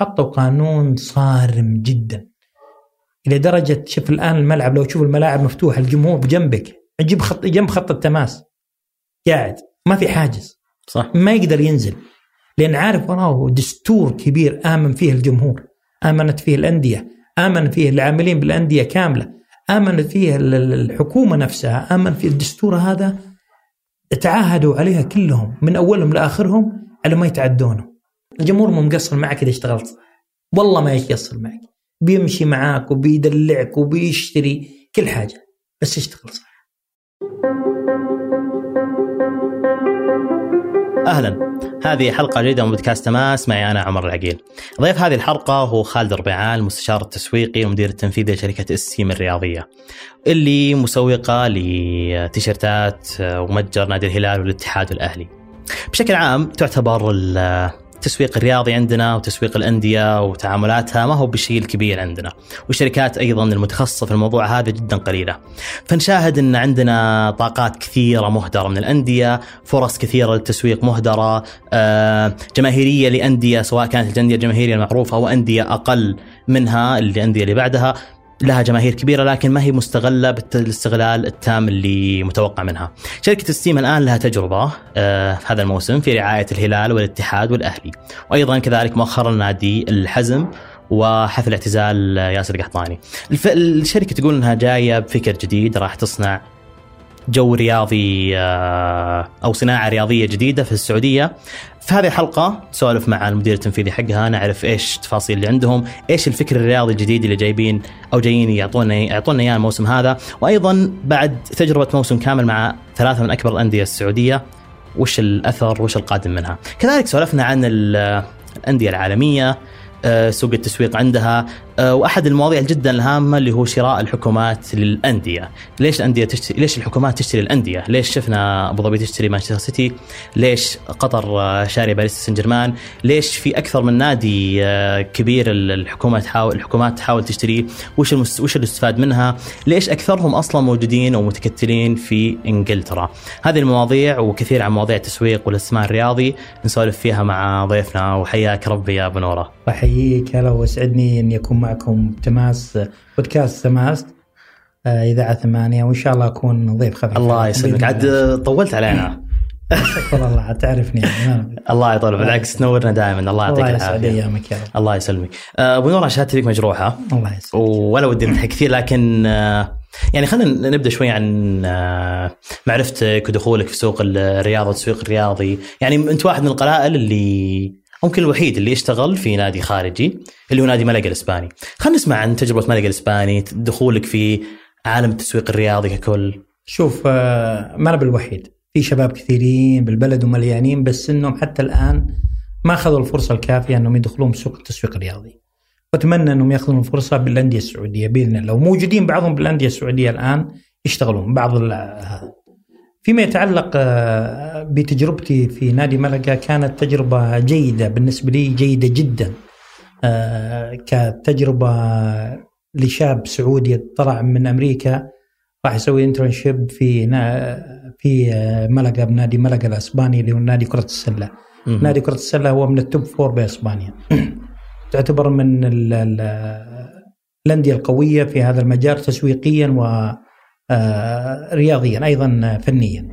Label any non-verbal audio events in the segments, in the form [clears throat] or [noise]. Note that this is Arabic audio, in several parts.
حطوا قانون صارم جدا. إلى درجة شوف الآن الملعب لو تشوف الملاعب مفتوحة الجمهور بجنبك جنب خط جنب خط التماس. قاعد ما في حاجز. صح. ما يقدر ينزل. لأن عارف وراه دستور كبير آمن فيه الجمهور. آمنت فيه الأندية. آمن فيه العاملين بالأندية كاملة. امنت فيه الحكومة نفسها. آمن في الدستور هذا. تعاهدوا عليها كلهم من أولهم لآخرهم على ما يتعدونه. الجمهور مو مقصر معك إذا اشتغلت صح والله ما يقصر معك بيمشي معاك وبيدلعك وبيشتري كل حاجة بس اشتغل صح أهلا هذه حلقة جديدة من بودكاست تماس معي أنا عمر العقيل. ضيف هذه الحلقة هو خالد الربيعان المستشار التسويقي والمدير التنفيذي لشركة السيم الرياضية. اللي مسوقة لتيشيرتات ومتجر نادي الهلال والاتحاد والاهلي. بشكل عام تعتبر التسويق الرياضي عندنا وتسويق الأندية وتعاملاتها ما هو بالشيء الكبير عندنا، والشركات أيضا المتخصصة في الموضوع هذا جدا قليلة. فنشاهد إن عندنا طاقات كثيرة مهدرة من الأندية، فرص كثيرة للتسويق مهدرة، آه، جماهيرية لأندية سواء كانت الأندية الجماهيرية المعروفة أو أندية أقل منها الأندية اللي بعدها لها جماهير كبيرة لكن ما هي مستغلة بالاستغلال التام اللي متوقع منها. شركة الستيم الآن لها تجربة آه هذا الموسم في رعاية الهلال والاتحاد والأهلي، وأيضا كذلك مؤخرا نادي الحزم وحفل اعتزال ياسر القحطاني. الشركة تقول إنها جاية بفكر جديد راح تصنع جو رياضي آه، أو صناعة رياضية جديدة في السعودية في هذه الحلقة نسولف مع المدير التنفيذي حقها نعرف إيش التفاصيل اللي عندهم، إيش الفكر الرياضي الجديد اللي جايبين أو جايين يعطونا يعطونا إياه الموسم هذا، وأيضا بعد تجربة موسم كامل مع ثلاثة من أكبر الأندية السعودية وش الأثر وش القادم منها. كذلك سولفنا عن الأندية العالمية، آه، سوق التسويق عندها وأحد المواضيع جدا الهامة اللي هو شراء الحكومات للأندية، ليش الأندية تشتري ليش الحكومات تشتري الأندية؟ ليش شفنا أبو ظبي تشتري مانشستر سيتي؟ ليش قطر آه، شاريه باريس سان جيرمان؟ ليش في أكثر من نادي كبير الحكومة تحاول الحكومات تحاول تشتريه؟ وش المس... وش الاستفاد منها؟ ليش أكثرهم أصلا موجودين أو متكتلين في إنجلترا؟ هذه المواضيع وكثير عن مواضيع التسويق والإستثمار الرياضي نسولف فيها مع ضيفنا وحياك ربي يا أبو نورة. أحييك هلا وأسعدني اني اكون معكم تماس بودكاست تماس آه، إذاعة ثمانية وإن شاء الله أكون ضيف خفيف الله يسلمك. عاد طولت علينا. والله تعرفني. يعني [laughs] الله يطول بالعكس تنورنا دائما. الله يعطيك العافية. أيامك يا رب. الله يسلمك. آه، أبو نور شهادتي فيك مجروحة. الله يسلمك ولا ودي نضحك كثير لكن آه، يعني خلينا نبدأ شوي عن معرفتك ودخولك في سوق الرياضة والتسويق الرياضي. يعني أنت واحد من القلائل اللي ممكن الوحيد اللي يشتغل في نادي خارجي اللي هو نادي ملقا الإسباني. خلينا نسمع عن تجربة ملقا الإسباني دخولك في عالم التسويق الرياضي ككل. شوف آه، ما أنا بالوحيد. في شباب كثيرين بالبلد ومليانين بس إنهم حتى الآن ما أخذوا الفرصة الكافية إنهم يدخلون سوق التسويق الرياضي. وأتمنى إنهم يأخذون الفرصة بالأندية السعودية بإذن الله. وموجودين بعضهم بالأندية السعودية الآن يشتغلون. بعض فيما يتعلق آه، بتجربتي في نادي ملقا كانت تجربة جيدة بالنسبة لي جيدة جدا. آه، كتجربة لشاب سعودي طلع من أمريكا راح يسوي انترنشيب في في آه، ملقا بنادي ملقا الأسباني اللي هو نادي كرة السلة. نادي كرة السلة هو من التوب فور بأسبانيا. [clears throat] تعتبر من الأندية القوية في هذا المجال تسويقيا و رياضيا أيضا فنيا.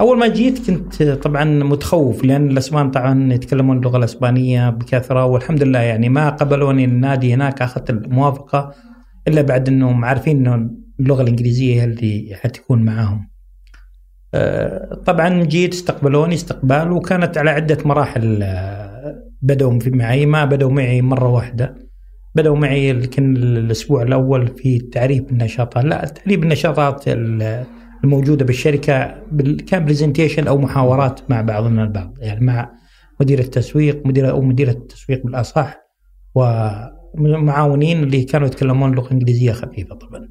أول ما جيت كنت طبعا متخوف لأن الأسبان طبعا يتكلمون اللغة الأسبانية بكثرة والحمد لله يعني ما قبلوني النادي هناك أخذت الموافقة إلا بعد انهم عارفين إنه اللغة الإنجليزية هي اللي حتكون معاهم. آه، طبعا جيت استقبلوني استقبال وكانت على عدة مراحل آه، بدأوا معي ما بدأوا معي مرة واحدة بدأوا معي يمكن الأسبوع الأول في تعريف النشاطات. لا تعريف النشاطات الموجودة بالشركة كان برزنتيشن أو محاورات مع بعضنا البعض. يعني مع مدير التسويق مدير أو مديرة التسويق بالأصح ومعاونين اللي كانوا يتكلمون لغة إنجليزية خفيفة طبعا.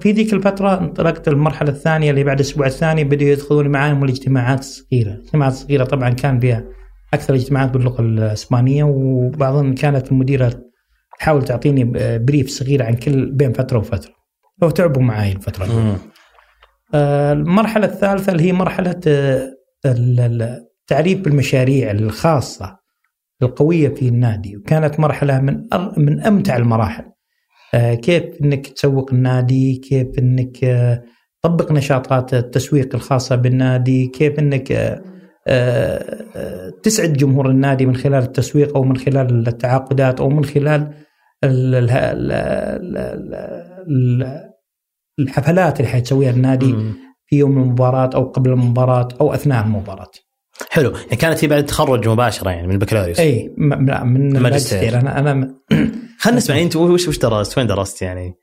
في ذيك الفترة انطلقت المرحلة الثانية اللي بعد الأسبوع الثاني بدأوا يدخلون معاهم الاجتماعات الصغيرة، الاجتماعات الصغيرة طبعا كان فيها أكثر اجتماعات باللغة الإسبانية وبعضهم كانت المديرة تحاول تعطيني بريف صغير عن كل بين فترة وفترة. وتعبوا معي الفترة. مم. آه، المرحلة الثالثة اللي هي مرحلة آه، التعريف بالمشاريع الخاصة القوية في النادي. وكانت مرحلة من من أمتع المراحل. آه، كيف إنك تسوق النادي؟ كيف إنك تطبق نشاطات التسويق الخاصة بالنادي؟ كيف إنك تسعد جمهور النادي من خلال التسويق أو من خلال التعاقدات أو من خلال ال- ال- ال- ال- ال- الحفلات اللي حيتسويها النادي. في يوم المباراة أو قبل المباراة أو أثناء المباراة. حلو. يعني كانت هي بعد التخرج مباشرة يعني من البكالوريوس. إي من الماجستير. أنا أنا [clears throat] خلينا نسمع أنت وش وش درست؟ وين درست يعني؟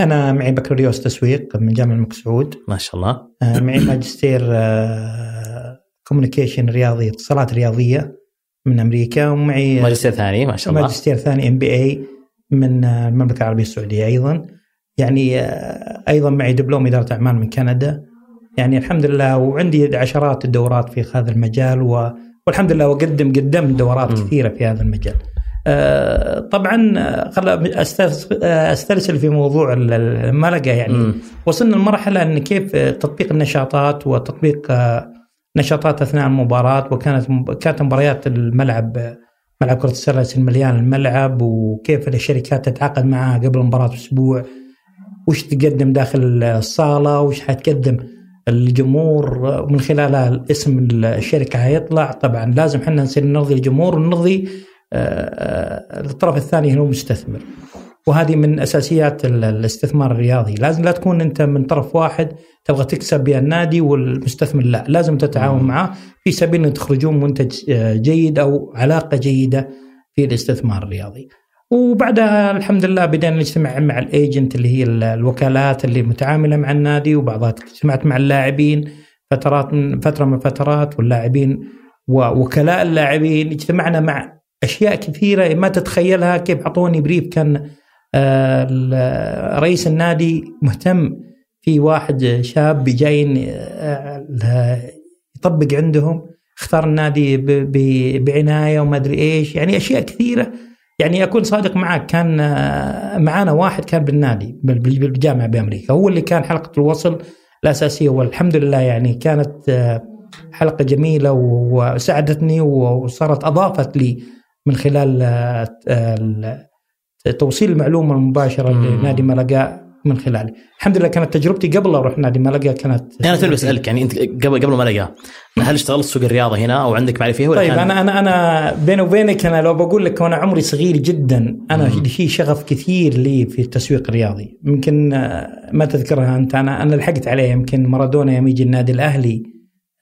أنا معي بكالوريوس تسويق من جامعة الملك سعود ما شاء الله. آه، معي ماجستير communication رياضي اتصالات رياضية من أمريكا ومعي ماجستير ثاني ما شاء الله ماجستير ثاني MBA من المملكة العربية السعودية أيضا يعني آه، أيضا معي دبلوم إدارة أعمال من كندا يعني الحمد لله وعندي عشرات الدورات في هذا المجال و والحمد لله وقدم قدمت دورات مم. كثيرة في هذا المجال. آه، طبعا آه، خل آه، أسترسل في موضوع ال- الملقا يعني مم. وصلنا لمرحلة إن كيف تطبيق النشاطات وتطبيق آه، نشاطات أثناء المباراة وكانت كانت مباريات الملعب ملعب كرة السلة مليان الملعب وكيف الشركات تتعاقد معها قبل المباراه بأسبوع. وش تقدم داخل الصالة؟ وش حتقدم الجمهور؟ من خلالها اسم الشركة هيطلع طبعا لازم إحنا نصير نرضي الجمهور ونرضي آه، آه، الطرف الثاني هو المستثمر. وهذه من أساسيات ال- الاستثمار الرياضي. لازم لا تكون أنت من طرف واحد تبغى تكسب بها النادي والمستثمر لا لازم تتعاون. معه في سبيل أن تخرجون منتج آه، جيد أو علاقة جيدة في الاستثمار الرياضي. وبعدها الحمد لله بدينا نجتمع مع الايجنت اللي هي ال- الوكالات اللي متعاملة مع النادي وبعضها اجتمعت مع اللاعبين فترات من فترة من فترات واللاعبين ووكلاء اللاعبين. اجتمعنا مع أشياء كثيرة ما تتخيلها كيف أعطوني بريف كان رئيس النادي مهتم في واحد شاب جاي آه، يطبق عندهم اختار النادي بعناية وما أدري إيش يعني أشياء كثيرة. يعني أكون صادق معك كان آه، معانا واحد كان بالنادي بال- بال- بالجامعة بأمريكا. هو اللي كان حلقة الوصل الأساسية والحمد لله يعني كانت آه، حلقة جميلة وساعدتني وصارت أضافت لي من خلال آه، آه، توصيل المعلومة المباشرة مم. لنادي ملقا من خلالي الحمد لله كانت تجربتي قبل أروح نادي ملقا كانت أنا توني بسألك يعني أنت قبل قبل ما لقاه هل اشتغلت سوق الرياضة هنا أو عندك معرفة فيها ولا طيب أنا أنا أنا بيني وبينك أنا لو بقول لك وأنا عمري صغير جدا أنا مم. في شغف كثير لي في التسويق الرياضي يمكن آه، ما تذكرها أنت أنا أنا لحقت عليه يمكن مارادونا يوم يجي النادي الأهلي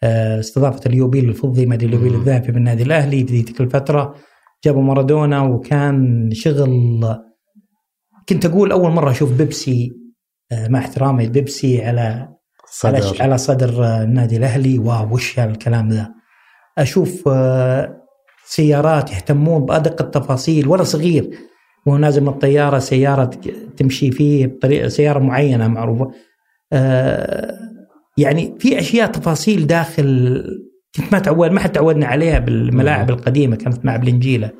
آه، استضافة اليوبيل الفضي ما أدري اليوبيل. الذهبي بالنادي الأهلي في ذيك الفترة جابوا مارادونا وكان شغل كنت أقول أول مرة أشوف بيبسي آه، مع احترامي بيبسي على صدر. على صدر آه، النادي الأهلي. واو وش هالكلام ذا؟ أشوف آه، سيارات يهتمون بأدق التفاصيل وأنا صغير وهو نازل من الطيارة سيارة تمشي فيه بطريقه سيارة معينة معروفة. يعني في أشياء تفاصيل داخل كنت ما تعود ما حد تعودنا عليها بالملاعب القديمة كانت مع الانجيله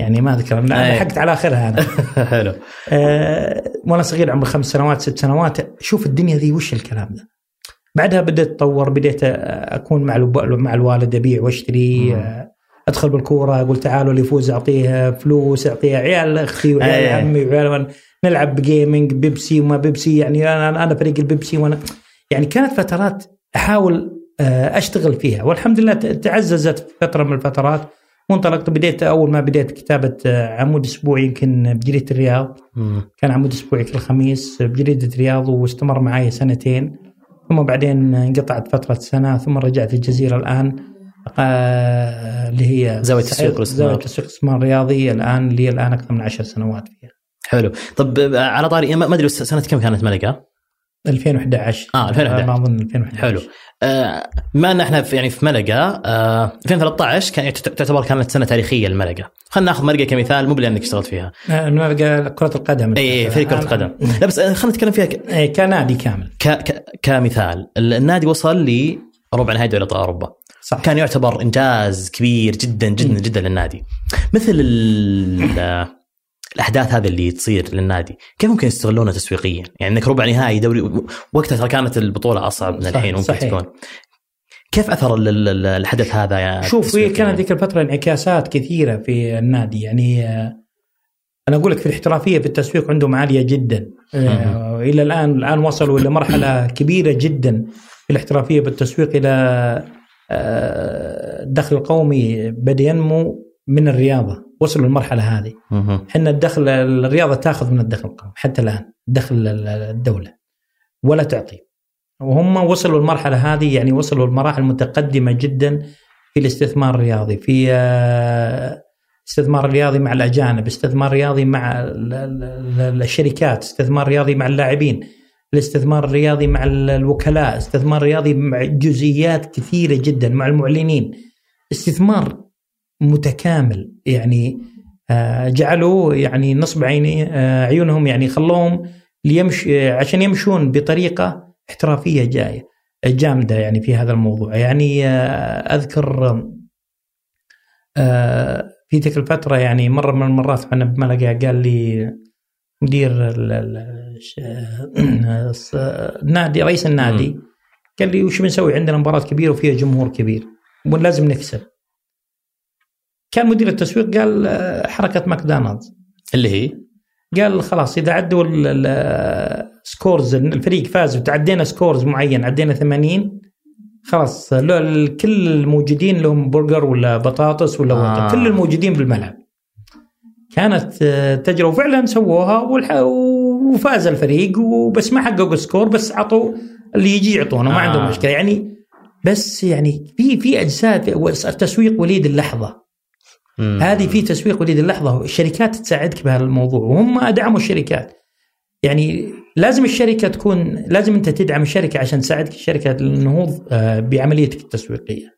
يعني ما أذكر أنا. لحقت على آخرها أنا. [laughs] حلو. آه، وأنا صغير عمري خمس سنوات ست سنوات. شوف الدنيا ذي وش الكلام ذا بعدها بدأت أتطور بديت أكون مع مع الوالد أبيع وأشتري. آه، أدخل بالكورة أقول تعالوا اللي يفوز اعطيه فلوس اعطيه عيال أختي وعيال أي. عمي وعيال نلعب gaming بيبسي وما بيبسي. يعني أنا أنا فريق البيبسي وأنا يعني كانت فترات أحاول أشتغل فيها. والحمد لله تعززت في فترة من الفترات. وانطلقت بديت أول ما بديت كتابة آه، عمود أسبوعي يمكن بجريدة الرياض. مم. كان عمود أسبوعي كل خميس بجريدة رياض واستمر معي سنتين. ثم بعدين انقطعت فترة سنة ثم رجعت الجزيرة الآن آه، اللي هي زاوية تسويق. زاوية تسويق الاستثمار الرياضي. الآن لي الآن أكثر من عشر سنوات فيها. حلو. طب آه، على طاري ما أدري سنة كم كانت ملقا 2011 آه، 2011. ما أظن 2011 حلو. آه، بما ان إحنا في يعني في ملقا آه، 2013 كان تعتبر كانت سنة تاريخية لملقا خلينا ناخذ ملقا كمثال مو لانك اشتغلت فيها. آه، نلقى كرة القدم. اي فريق كرة أنا- القدم. لا بس آه، خلينا نتكلم فيها ك- إيه، كنادي كامل. ك... ك... كمثال. النادي وصل لربع نهائي دوري أبطال أوروبا. صح. كان يعتبر إنجاز كبير جدا جدا. جدا للنادي. مثل ال... الأحداث هذه اللي تصير للنادي كيف ممكن يستغلونها تسويقيا؟ يعني إنك ربع نهائي دوري وقتها ترى كانت البطولة أصعب من الحين ممكن صحيح. تكون. كيف أثر ال- ال- الحدث هذا يا شوف هي؟ كانت ذيك الفترة انعكاسات كثيرة في النادي يعني آه، أنا أقول لك في الاحترافية في التسويق عندهم عالية جدا. آه، إلى الآن الآن وصلوا إلى مرحلة [coughs] كبيرة جدا في الاحترافية بالتسويق إلى آه، الدخل القومي بدا ينمو من الرياضة. وصلوا للمرحلة هذه. إحنا الدخل الرياضة تاخذ من الدخل القومي حتى الآن. دخل ال- الدولة. ولا تعطي. وهم وصلوا المرحله هذه يعني وصلوا لمراحل متقدمة جدا في الاستثمار الرياضي في آه، استثمار رياضي مع الأجانب استثمار رياضي مع ال- ال- ال- الشركات استثمار رياضي مع اللاعبين الاستثمار الرياضي مع ال- الوكلاء استثمار رياضي مع جزئيات كثيرة جدا مع المعلنين. استثمار متكامل. يعني آه، جعلوا يعني نصب عيني آه، عيونهم يعني خلوهم ليمش آه، عشان يمشون بطريقة احترافية جاية جامدة يعني في هذا الموضوع. يعني أذكر في تلك الفترة يعني مرة من المرات أنا بملقا قال لي مدير النادي رئيس النادي قال لي وش بنسوي؟ عندنا مباراة كبيرة وفيها جمهور كبير ولازم نكسب. كان مدير التسويق قال آه، حركة ماكدونالدز. اللي هي؟ قال خلاص إذا عدوا ال- ال- scores الفريق فاز وتعدينا scores معين عدينا 80 خلاص كل الموجودين لهم برجر ولا بطاطس ولا آه. كل الموجودين بالملعب. كانت آه، تجربة وفعلا سووها وفاز الفريق وبس ما حققوا سكور بس عطوا اللي يجي يعطونه ما آه. عندهم مشكلة. يعني بس يعني في في أجزاء التسويق وليد اللحظة. مم. هذه في تسويق وليد اللحظة الشركات تساعدك بهذا الموضوع وهم دعموا الشركات. يعني لازم الشركة تكون لازم أنت تدعم الشركة عشان تساعدك الشركة للنهوض آه، بعمليتك التسويقية.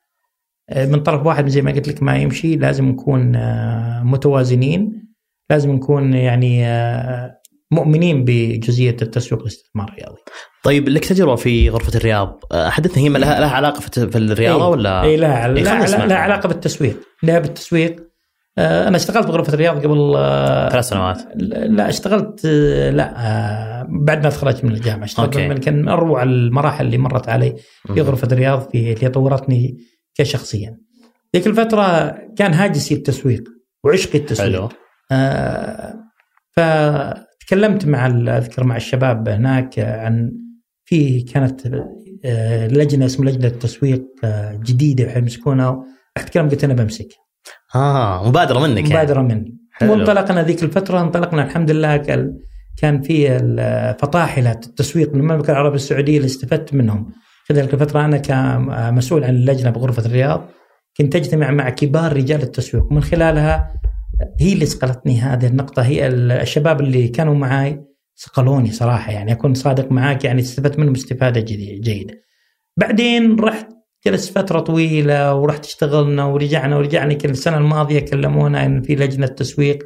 آه، من طرف واحد زي ما قلت لك ما يمشي لازم نكون آه، متوازنين لازم نكون يعني مؤمنين بجزئية التسويق والاستثمار الرياضي. طيب لك تجربة في غرفة الرياض حدثنا هي لها, لها علاقة في الرياضة إيه. ولا؟ اي لا إيه، لا علاقة بالتسويق. لا بالتسويق أنا اشتغلت بغرفة الرياض قبل آه، ثلاث سنوات. لا اشتغلت آه، لا آه، بعد ما تخرجت من الجامعة. اشتغلت أوكي. من كان أروع المراحل اللي مرت علي في. غرفة الرياض في اللي طورتني كشخصيا. ذيك الفترة كان هاجسي التسويق وعشقي التسويق. حلو. آه، فتكلمت مع أذكر مع الشباب هناك عن في كانت آه، لجنة اسمها لجنة تسويق آه، جديدة حيمسكونها اتكلم قلت أنا بمسك. آه مبادرة منك يعني. مبادرة مني حلو. وانطلقنا ذيك الفترة انطلقنا الحمد لله كان في فطاحلة التسويق من المملكة العربية السعودية اللي استفدت منهم في ذلك الفترة أنا كمسؤول عن اللجنة بغرفة الرياض كنت أجتمع مع كبار رجال التسويق ومن خلالها هي اللي صقلتني هذه النقطة هي ال- الشباب اللي كانوا معاي صقلوني صراحة يعني أكون صادق معاك يعني استفدت منهم استفادة جيدة. بعدين رحت جلست فترة طويلة ورحت اشتغلنا ورجعنا ورجعنا كل السنة الماضية كلمونا إن في لجنة تسويق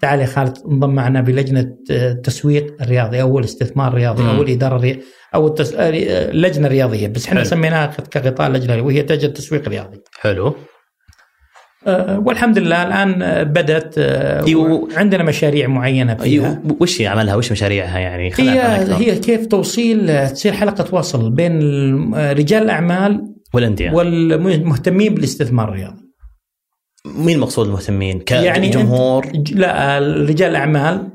تعال يا خالد انضم معنا بلجنة آه، التسويق الرياضي أو الاستثمار الرياضي. أو الاداره الرياضيه أو التس... آه، اللجنه الرياضيه بس إحنا. سميناها كغطاء لجنة وهي لجنه التسويق الرياضي. حلو آه، والحمد لله الآن آه، بدأت آه، أيوه. عندنا مشاريع معينة فيها أيوه. وش عملها وش مشاريعها يعني هي. هي كيف توصيل آه، تصير حلقة وصل بين آه، رجال الأعمال والانديه والمهتمين بالاستثمار الرياضي. مين المقصود المهتمين؟ يعني كجمهور ج- لا رجال الأعمال.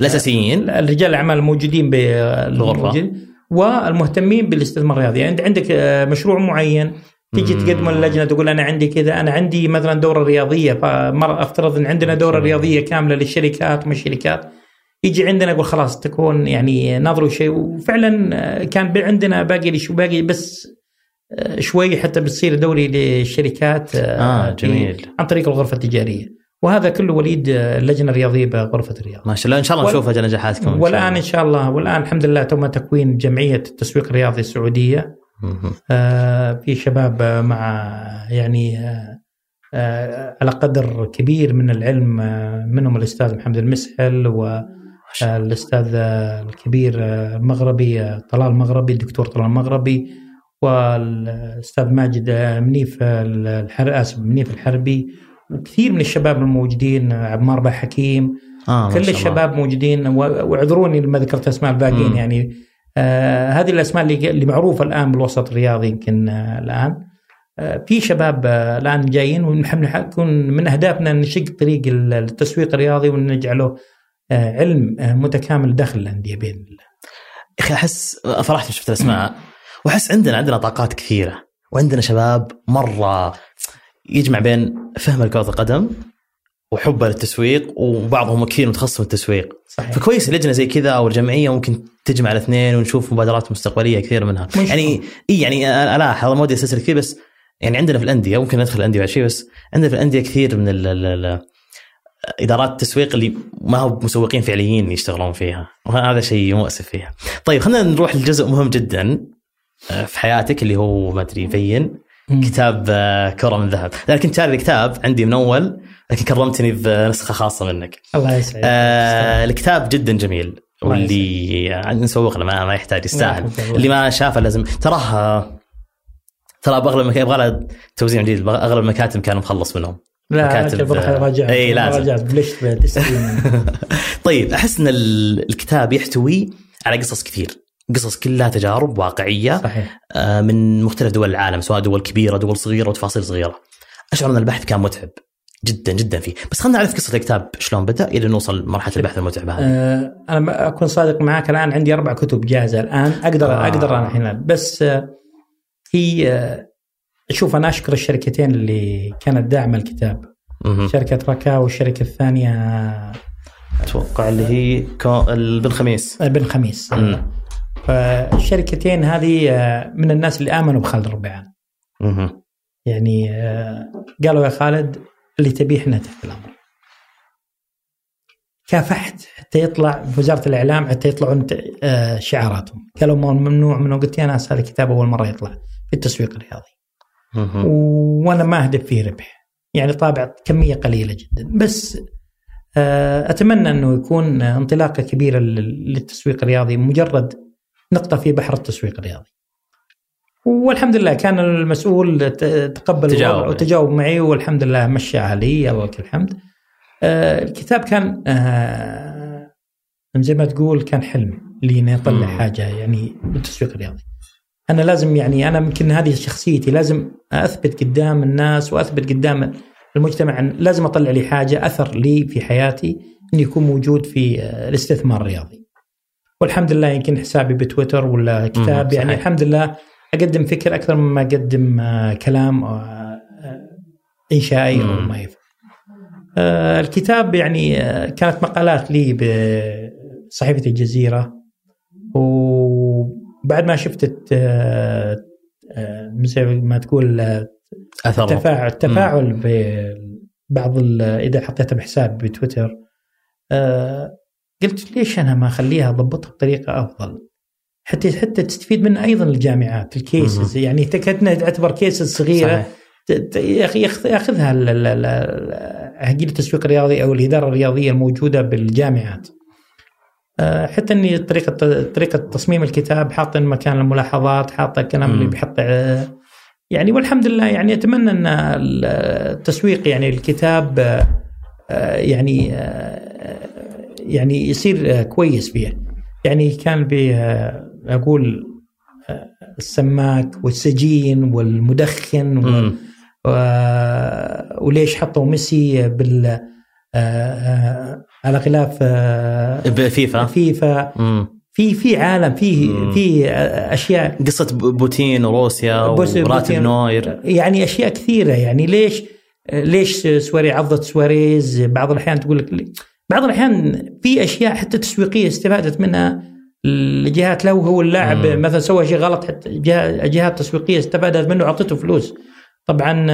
الأساسيين؟ رجال الأعمال الموجودين. بالموجود والمهتمين بالاستثمار الرياضي. يعني أنت عندك آه، مشروع معين تيجي مم. تقدم للجنه تقول أنا عندي كذا أنا عندي مثلا دورة رياضية فمر أفترض إن عندنا دورة. رياضية كاملة للشركات ومش الشركات يجي عندنا يقول خلاص تكون يعني ناظروا شيء. وفعلا آه، كان عندنا باقي باقي بس شوي حتى بتصير دوري للشركات آه في- جميل. عن طريق الغرفة التجارية. وهذا كله وليد آه، اللجنه الرياضيه بغرفة الرياض. ما شاء الله. إن شاء الله وال- نشوف نجاحاتكم والآن. إن شاء الله والآن الحمد لله تم تكوين جمعية التسويق الرياضي السعودية. آه، في شباب آه، مع يعني آه، آه، على قدر كبير من العلم آه، منهم الأستاذ محمد المسحل والاستاذ الكبير آه، المغربي آه، طلال المغربي الدكتور طلال المغربي. والأستاذ ماجد منيف الحر آسف منيف الحربي وكثير من الشباب الموجودين عمار با حكيم آه كل. الشباب موجودين واعذروني لما ذكرت أسماء الباقيين. يعني آه هذه الأسماء اللي اللي معروفة الآن بالوسط الرياضي يمكن آه الآن آه في شباب آه الآن جايين ونحن حنكون من أهدافنا ان نشق طريق التسويق الرياضي ونجعله آه علم آه متكامل داخل الأندية بإذن الله. يا أخي أحس فرحت شفت الأسماء وأحس عندنا عندنا طاقات كثيرة وعندنا شباب مرة يجمع بين فهم كره القدم وحبه للتسويق وبعضهم كثير متخصص في التسويق. صحيح. فكويس اللجنة زي كذا أو الجمعيه ممكن تجمع الاثنين ونشوف مبادرات مستقبلية كثير منها. مش يعني إي يعني ألاحظ ما ودي استسهل كثير بس يعني عندنا في الأندية ممكن ندخل الأندية بعد شيء بس عندنا في الأندية كثير من ال ال ال إدارات التسويق اللي ما هو مسوقين فعليين يشتغلون فيها. وهذا شيء مؤسف فيها. طيب خلينا نروح لجزء مهم جدا. في حياتك اللي هو ما أدري يبين كتاب آه، كره من ذهب، أنا كنت شاري الكتاب عندي من أول لكن كرمتني بنسخه خاصة منك. الله يسعدك. آه الكتاب جدا جميل. واللي نسوق له ما, ما يحتاج يستاهل. اللي ما شافه لازم. تراه ترى باغلب المكاتب يبغى توزيع جديد. أغلب المكاتب كان مخلص منهم. لا مكاتب- بروح اراجع إي، لازم. بالتسليم [laughs] طيب أحس إن ال- الكتاب يحتوي على قصص كثير. قصص كلها تجارب واقعية صحيح. آه، من مختلف دول العالم سواء دول كبيرة دول صغيرة وتفاصيل صغيرة. أشعر أن البحث كان متعب جدا جدا فيه. بس خلينا نعرف قصة الكتاب شلون بدأ إلى نوصل مرحله البحث المتعبه هذه. آه، أنا أكون صادق معك الآن عندي أربع كتب جاهزة الآن. أقدر آه. أقدر أنا الحين. بس آه، هي آه، شوف أنا أشكر الشركتين اللي كانت داعمة الكتاب. مهم. شركة ركا والشركة الثانية أتوقع اللي هي بن خميس بن خميس مم. فالشركتين هذه آه، من الناس اللي آمنوا بخالد الربيعان مهم. يعني آه، قالوا يا خالد اللي تبيه إحنا تحت الأمر. كافحت حتى يطلع في وزاره الإعلام حتى يطلعون آه، شعاراتهم. قالوا ما- ممنوع من قلت يا ناس هذا الكتاب أول مرة يطلع في التسويق الرياضي. مهم. وأنا ما أهدف فيه ربح. يعني طابع كمية قليلة جدا. بس أتمنى أنه يكون انطلاقة كبيرة لل- للتسويق الرياضي. مجرد نقطة في بحر التسويق الرياضي والحمد لله كان المسؤول تقبل تجاوب. وتجاوب معي والحمد لله مشاها لي الله لك الحمد آه، الكتاب كان آه، زي ما تقول كان حلم لي إني أطلع. حاجة يعني بالتسويق الرياضي أنا لازم يعني أنا يمكن هذه شخصيتي لازم أثبت قدام الناس وأثبت قدام المجتمع لازم أطلع لي حاجة أثر لي في حياتي انه يكون موجود في آه، الاستثمار الرياضي. والحمد لله يمكن حسابي بتويتر ولا كتاب يعني. الحمد لله أقدم فكر أكثر مما أقدم آه، كلام آه، آه، انشائي أو. ما يفعل. آه، الكتاب يعني كانت مقالات لي بصحيفه الجزيرة وبعد ما شفت زي ما تقول اثر التفاعل التفاعل ببعض إذا حطيتها بحساب بتويتر قلت ليش أنا ما أخليها أضبطها بطريقة أفضل حتى حتى تستفيد منها أيضا الجامعات ال cases يعني كانها تعتبر cases صغيرة صحيح. يا أخي ياخذ- ياخذها هيئه التسويق الرياضي أو الإدارة الرياضية الموجودة بالجامعات. آه، حتى إني طريقه طريقة تصميم الكتاب حاطين مكان الملاحظات حاطه الكلام. اللي بيحط آه، يعني والحمد لله يعني أتمنى إن التسويق يعني الكتاب آه، يعني يعني يصير آه، كويس فيه. يعني كان به آه، أقول آه، السماك والسجين والمدخن وال مم. و- وليش حطوا ميسي بال على خلاف فيفا مم. في في عالم في. في أشياء قصة بوتين وروسيا وراتب. نوير يعني أشياء كثيرة يعني ليش ليش سواري عضت سواريز بعض الأحيان تقول لك؟ بعض الأحيان في أشياء حتى تسويقية استفادت منها الجهات لو هو اللاعب مم. مثلا سوى شيء غلط حتى جهات تسويقية استفادت منه وعطته فلوس طبعا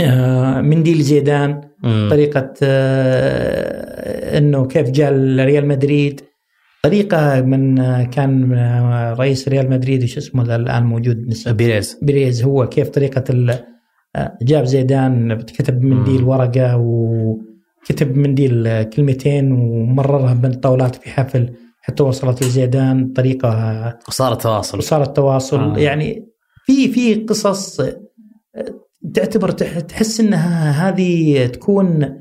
آه، منديل زيدان مم. طريقة آه، إنه كيف جاء ريال مدريد طريقة من آه، كان رئيس ريال مدريد وش اسمه الآن موجود نسيت. بيريز بريز هو كيف آه، جاب زيدان كتب منديل مم. ورقة وكتب منديل كلمتين ومررها بين الطاولات في حفل حتى وصلت لزيدان طريقة وصار التواصل وصار التواصل آه. يعني في في قصص آه، تعتبر تح- تحس إنها هذه تكون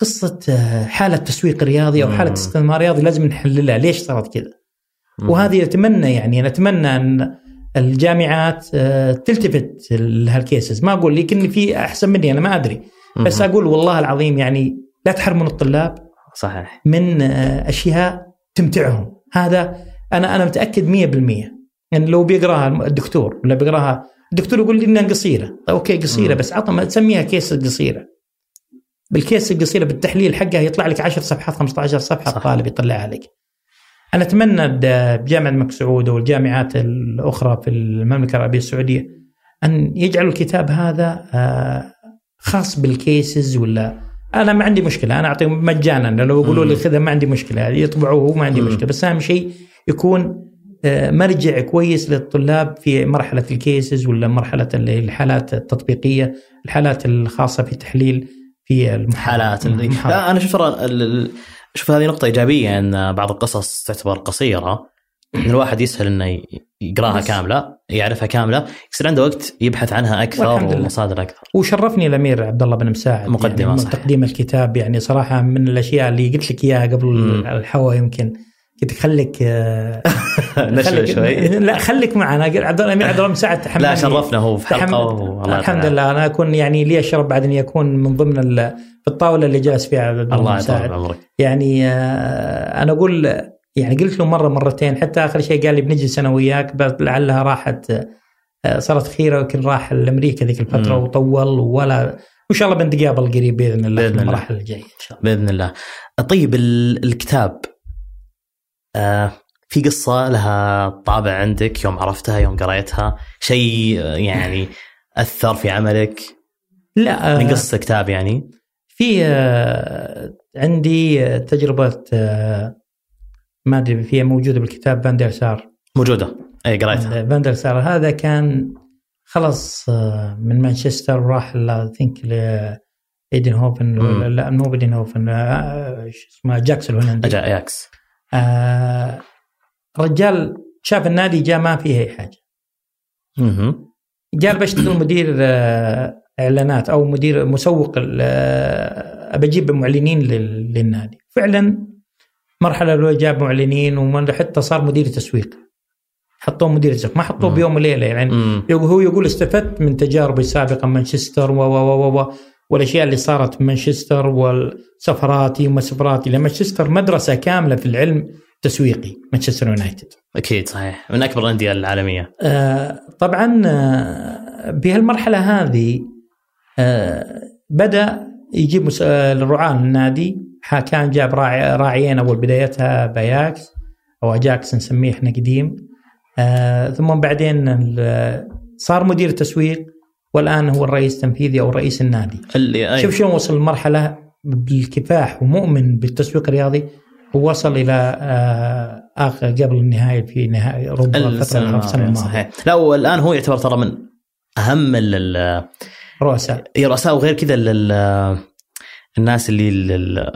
قصة آه، حالة تسويق رياضي أو حالة مم. استثمار رياضي لازم نحللها ليش صارت كذا؟ وهذه أتمنى يعني أنا أتمنى أن الجامعات آه، تلتفت لهالكيسز ما أقول لكن في أحسن مني أنا ما أدري بس. أقول والله العظيم يعني لا تحرمون الطلاب صحيح. من آه، أشياء تمتعهم. هذا أنا أنا متأكد 100% يعني لو بيقراها الدكتور ولا بيقراها الدكتور يقول لي إنها قصيرة. أوكي قصيرة. بس ما تسميها case قصيرة. بال case القصيرة بالتحليل حقها يطلع لك 10 صفحات 15 صفحة صح. الطالب يطلعها لك. أنا أتمنى بجامعة الملك سعود والجامعات الأخرى في المملكة العربية السعودية أن يجعلوا الكتاب هذا آه، خاص بالكيسز ولا أنا ما عندي مشكلة أنا أعطيهم مجانا لو يقولوا لي. خذها ما عندي مشكلة يطبعوه ما عندي. مشكلة بس أهم شيء يكون آه، مرجع كويس للطلاب في مرحلة الكيسز ولا مرحلة ال- الحالات التطبيقية الحالات الخاصة في تحليل في المحاضرة. حالات اللي المحاضرة. لا أنا شوف ترى شوف هذه نقطة إيجابية أن بعض القصص تعتبر قصيرة أن الواحد يسهل أنه ي- يقراها بس. كاملة يعرفها كاملة يصير عنده وقت يبحث عنها لله. ومصادر أكثر وشرفني الأمير عبد الله بن مساعد مقدمة يعني صحيح. تقديم الكتاب يعني صراحة من الأشياء اللي قلت لك إياها قبل مم. الحوا يمكن قلت خليك [laughs] خليك- شوي لا خليك معنا عبد الله الامير عبد الله بن مساعد لا شرفنا هو في تحمل- والله الحمد. لله أنا أكون يعني لي الشرف بعد اني اكون من ضمن في الطاولة اللي جالس فيها عبد الله بن الله مساعد يطول عمرك يعني آه، أنا أقول يعني قلت له مرة مرتين حتى آخر شيء قال لي بنجلس أنا وياك لعلها راحت آه، صارت خيرة يمكن راح لأمريكا ذيك الفترة مم. وطول ولا وان شاء الله بنتقابل قريب بإذن الله بإذن في الله. المراحل الجاية إن شاء الله. بإذن الله. طيب ال- الكتاب آه في قصة لها طابع عندك يوم عرفتها يوم قريتها؟ شيء آه، يعني أثر في عملك؟ لا آه، من قصة كتاب يعني؟ في آه، عندي تجربة آه، ما أدري فيها موجودة بالكتاب فاندر سار. موجودة. أي قريتها. فاندر سار. هذا كان خلص آه، من مانشستر وراح ثينك إيدنهوفن مم. ولا لا مو إيدنهوفن آه، شو اسمه جاكس الهولندي آه رجال شاف النادي جاء ما فيه أي حاجة. مهم. قال بشتغل مدير آه إعلانات أو مدير مسوق آه، أجيب معلنين لل- للنادي. فعلا مرحلة لو جاب معلنين وحتى صار مدير تسويق حطوه مدير تسويق ما حطوه. بيوم وليلة يعني مم. هو يقول استفدت من تجاربي السابقة مانشستر و و و و والأشياء اللي صارت في مانشستر والسفراتي وما سفراتي لأن مانشستر مدرسة كاملة في العلم التسويقي مانشستر يونايتد. أكيد صحيح من أكبر الأندية العالمية آه طبعا آه بهالمرحلة هذه آه بدأ يجيب مس- آه، ح- كان جاب راعي راعيين أول بدايتها باياكس أو اجاكس نسميه إحنا قديم. آه ثم بعدين صار مدير تسويق والآن هو الرئيس التنفيذي أو رئيس النادي. اللي أي. شوف شلون وصل لمرحله بالكفاح ومؤمن بالتسويق الرياضي ووصل إلى آه آخر قبل النهاية في نهاية ربع فترة السنة الخمس سنة الماضية. صحيح. لا والآن هو يعتبر ترى من أهم ال- ال- رؤساء الرؤساء وغير كذا الناس اللي ال-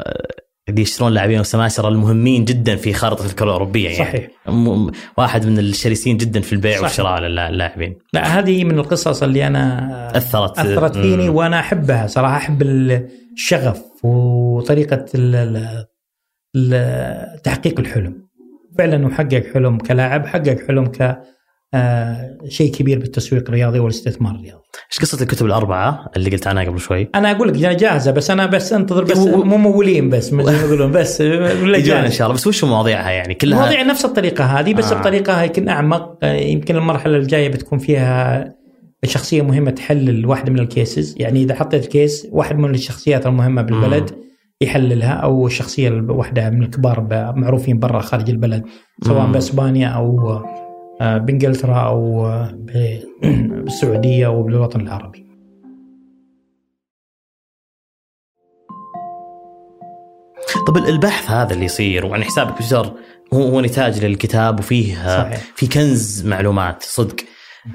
اللي يشترون لاعبين وسماسره المهمين جدا في خارطة الكرة الأوروبية يعني. صحيح. واحد من الشرسين جدا في البيع صحيح. والشراء للاعبين لا هذه من القصص اللي أنا أثرت. أثرت فيني مم. وأنا أحبها صراحة أحب الشغف ال- تحقيق الحلم. فعلا وحقق حلم كلاعب حقق حلم ك آه، شيء كبير بالتسويق الرياضي والاستثمار الرياضي. إيش قصة الكتب الأربعة اللي قلت عنها قبل شوي؟ أنا أقول لك جا- جاهزة بس أنا بس أنتظر بس و- ممولين بس مثل ما [laughs] يقولون بس يجون إن. شاء الله بس وش مواضيعها يعني كلها مواضيع نفس الطريقة هذه بس آه. بطريقة يمكن أعمق آه، يمكن المرحلة الجاية بتكون فيها شخصية مهمة تحلل واحدة من الكيسز يعني إذا حطيت كيس واحد من الشخصيات المهمة بالبلد يحللها أو الشخصيه واحدة من الكبار معروفين برا خارج البلد سواء. بأسبانيا أو بإنجلترا أو آه، [clears throat] بالسعودية أو بالوطن العربي. طب البحث هذا اللي يصير وعن حسابك تويتر هو هو نتاج للكتاب وفيه صحيح. في كنز معلومات صدق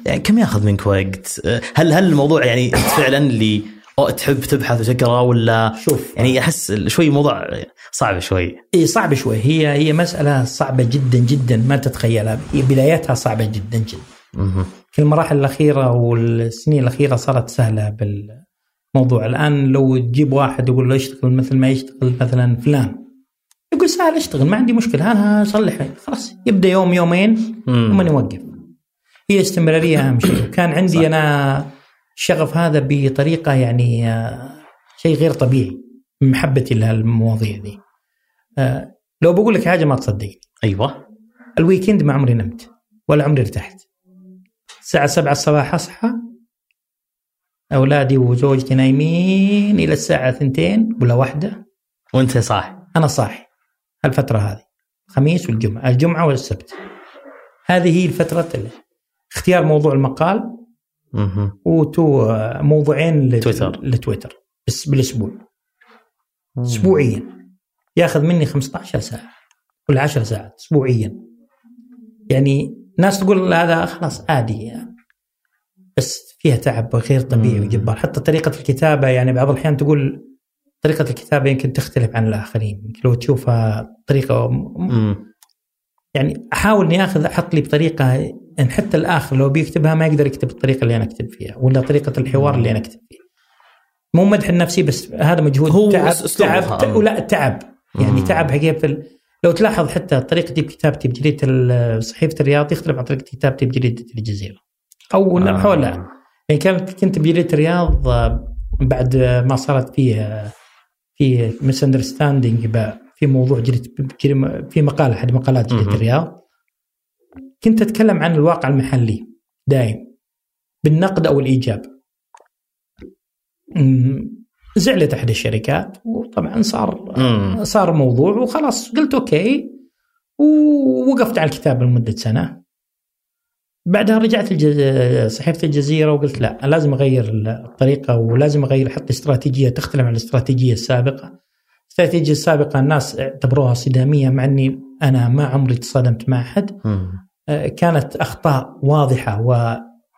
يعني كم ياخذ منك وقت؟ هل هل الموضوع يعني فعلا اللي تحب تبحث وتقرأ ولا شوف. يعني أحس شوي موضوع صعب شوي. إي صعبه شوي. هي هي مسألة صعبة جدا جدا ما تتخيلها. هي بدايتها صعبة جدا جدا. في المراحل الأخيرة والسنين الأخيرة صارت سهلة بالموضوع. الآن لو تجيب واحد يقول له يشتغل مثل ما يشتغل مثلا فلان. يقول سهل اشتغل ما عندي مشكلة. أنا اصلح خلاص يبدأ يوم يومين ثم يوقف. هي استمرارية أهم شيء. كان عندي صح. أنا الشغف هذا بطريقة يعني آه، شيء غير طبيعي من محبتي لهالمواضيع دي. آه، لو بقول لك حاجة ما تصدقني. أيوه. الويكند ما عمري نمت ولا عمري ارتحت. الساعة 7 الصباح أصحى أولادي وزوجتي نايمين إلى الساعة 2 ولا واحدة. وأنت صح أنا صاحي. الفترة هذه. الخميس والجمعة الجمعة والسبت. هذه هي الفترة اللي اختيار موضوع المقال مهم. وتو موضوعين لت- تويتر. لتويتر بس بالأسبوع اسبوعيا ياخذ مني 15 ساعة ولا 10 ساعات اسبوعيا يعني ناس تقول هذا خلاص عادي يعني. بس فيها تعب غير طبيعي. وجبار حتى طريقة الكتابة يعني بعض الأحيان تقول طريقة الكتابة يمكن تختلف عن الآخرين يمكن لو تشوفها طريقة م-. يعني أحاول إني آخذ أحط لي بطريقة ان حتى الآخر لو بيكتبها ما يقدر يكتب الطريقة اللي أنا أكتب فيها ولا طريقة الحوار اللي أنا أكتب فيها. مو مدح النفسي بس هذا مجهود هو تعب أسلوبها. تعب ولا تعب يعني. تعب حقيقة في. لو تلاحظ حتى طريقتي بكتابتي بجريده صحيفة الرياض يختلف عن طريقة كتابتي بجريده الجزيرة. أو آه. حولها يعني كانت كنت بجريده الرياض آه، بعد ما صارت فيه في misunderstanding في موضوع جريده جري- في مقال أحد مقالات جريدة. الرياض كنت أتكلم عن الواقع المحلي دائم بالنقد أو الإيجاب. زعلت أحد الشركات وطبعا صار مم. صار موضوع وخلاص قلت أوكي ووقفت على الكتاب لمدة سنة. بعدها رجعت. صحيفة الجزيرة وقلت لا لازم أغير الطريقة ولازم أغير أحط استراتيجية تختلف عن الاستراتيجية السابقة. الاستراتيجية السابقة الناس اعتبروها صدامية مع إني أنا ما عمري تصادمت مع أحد كانت أخطاء واضحة و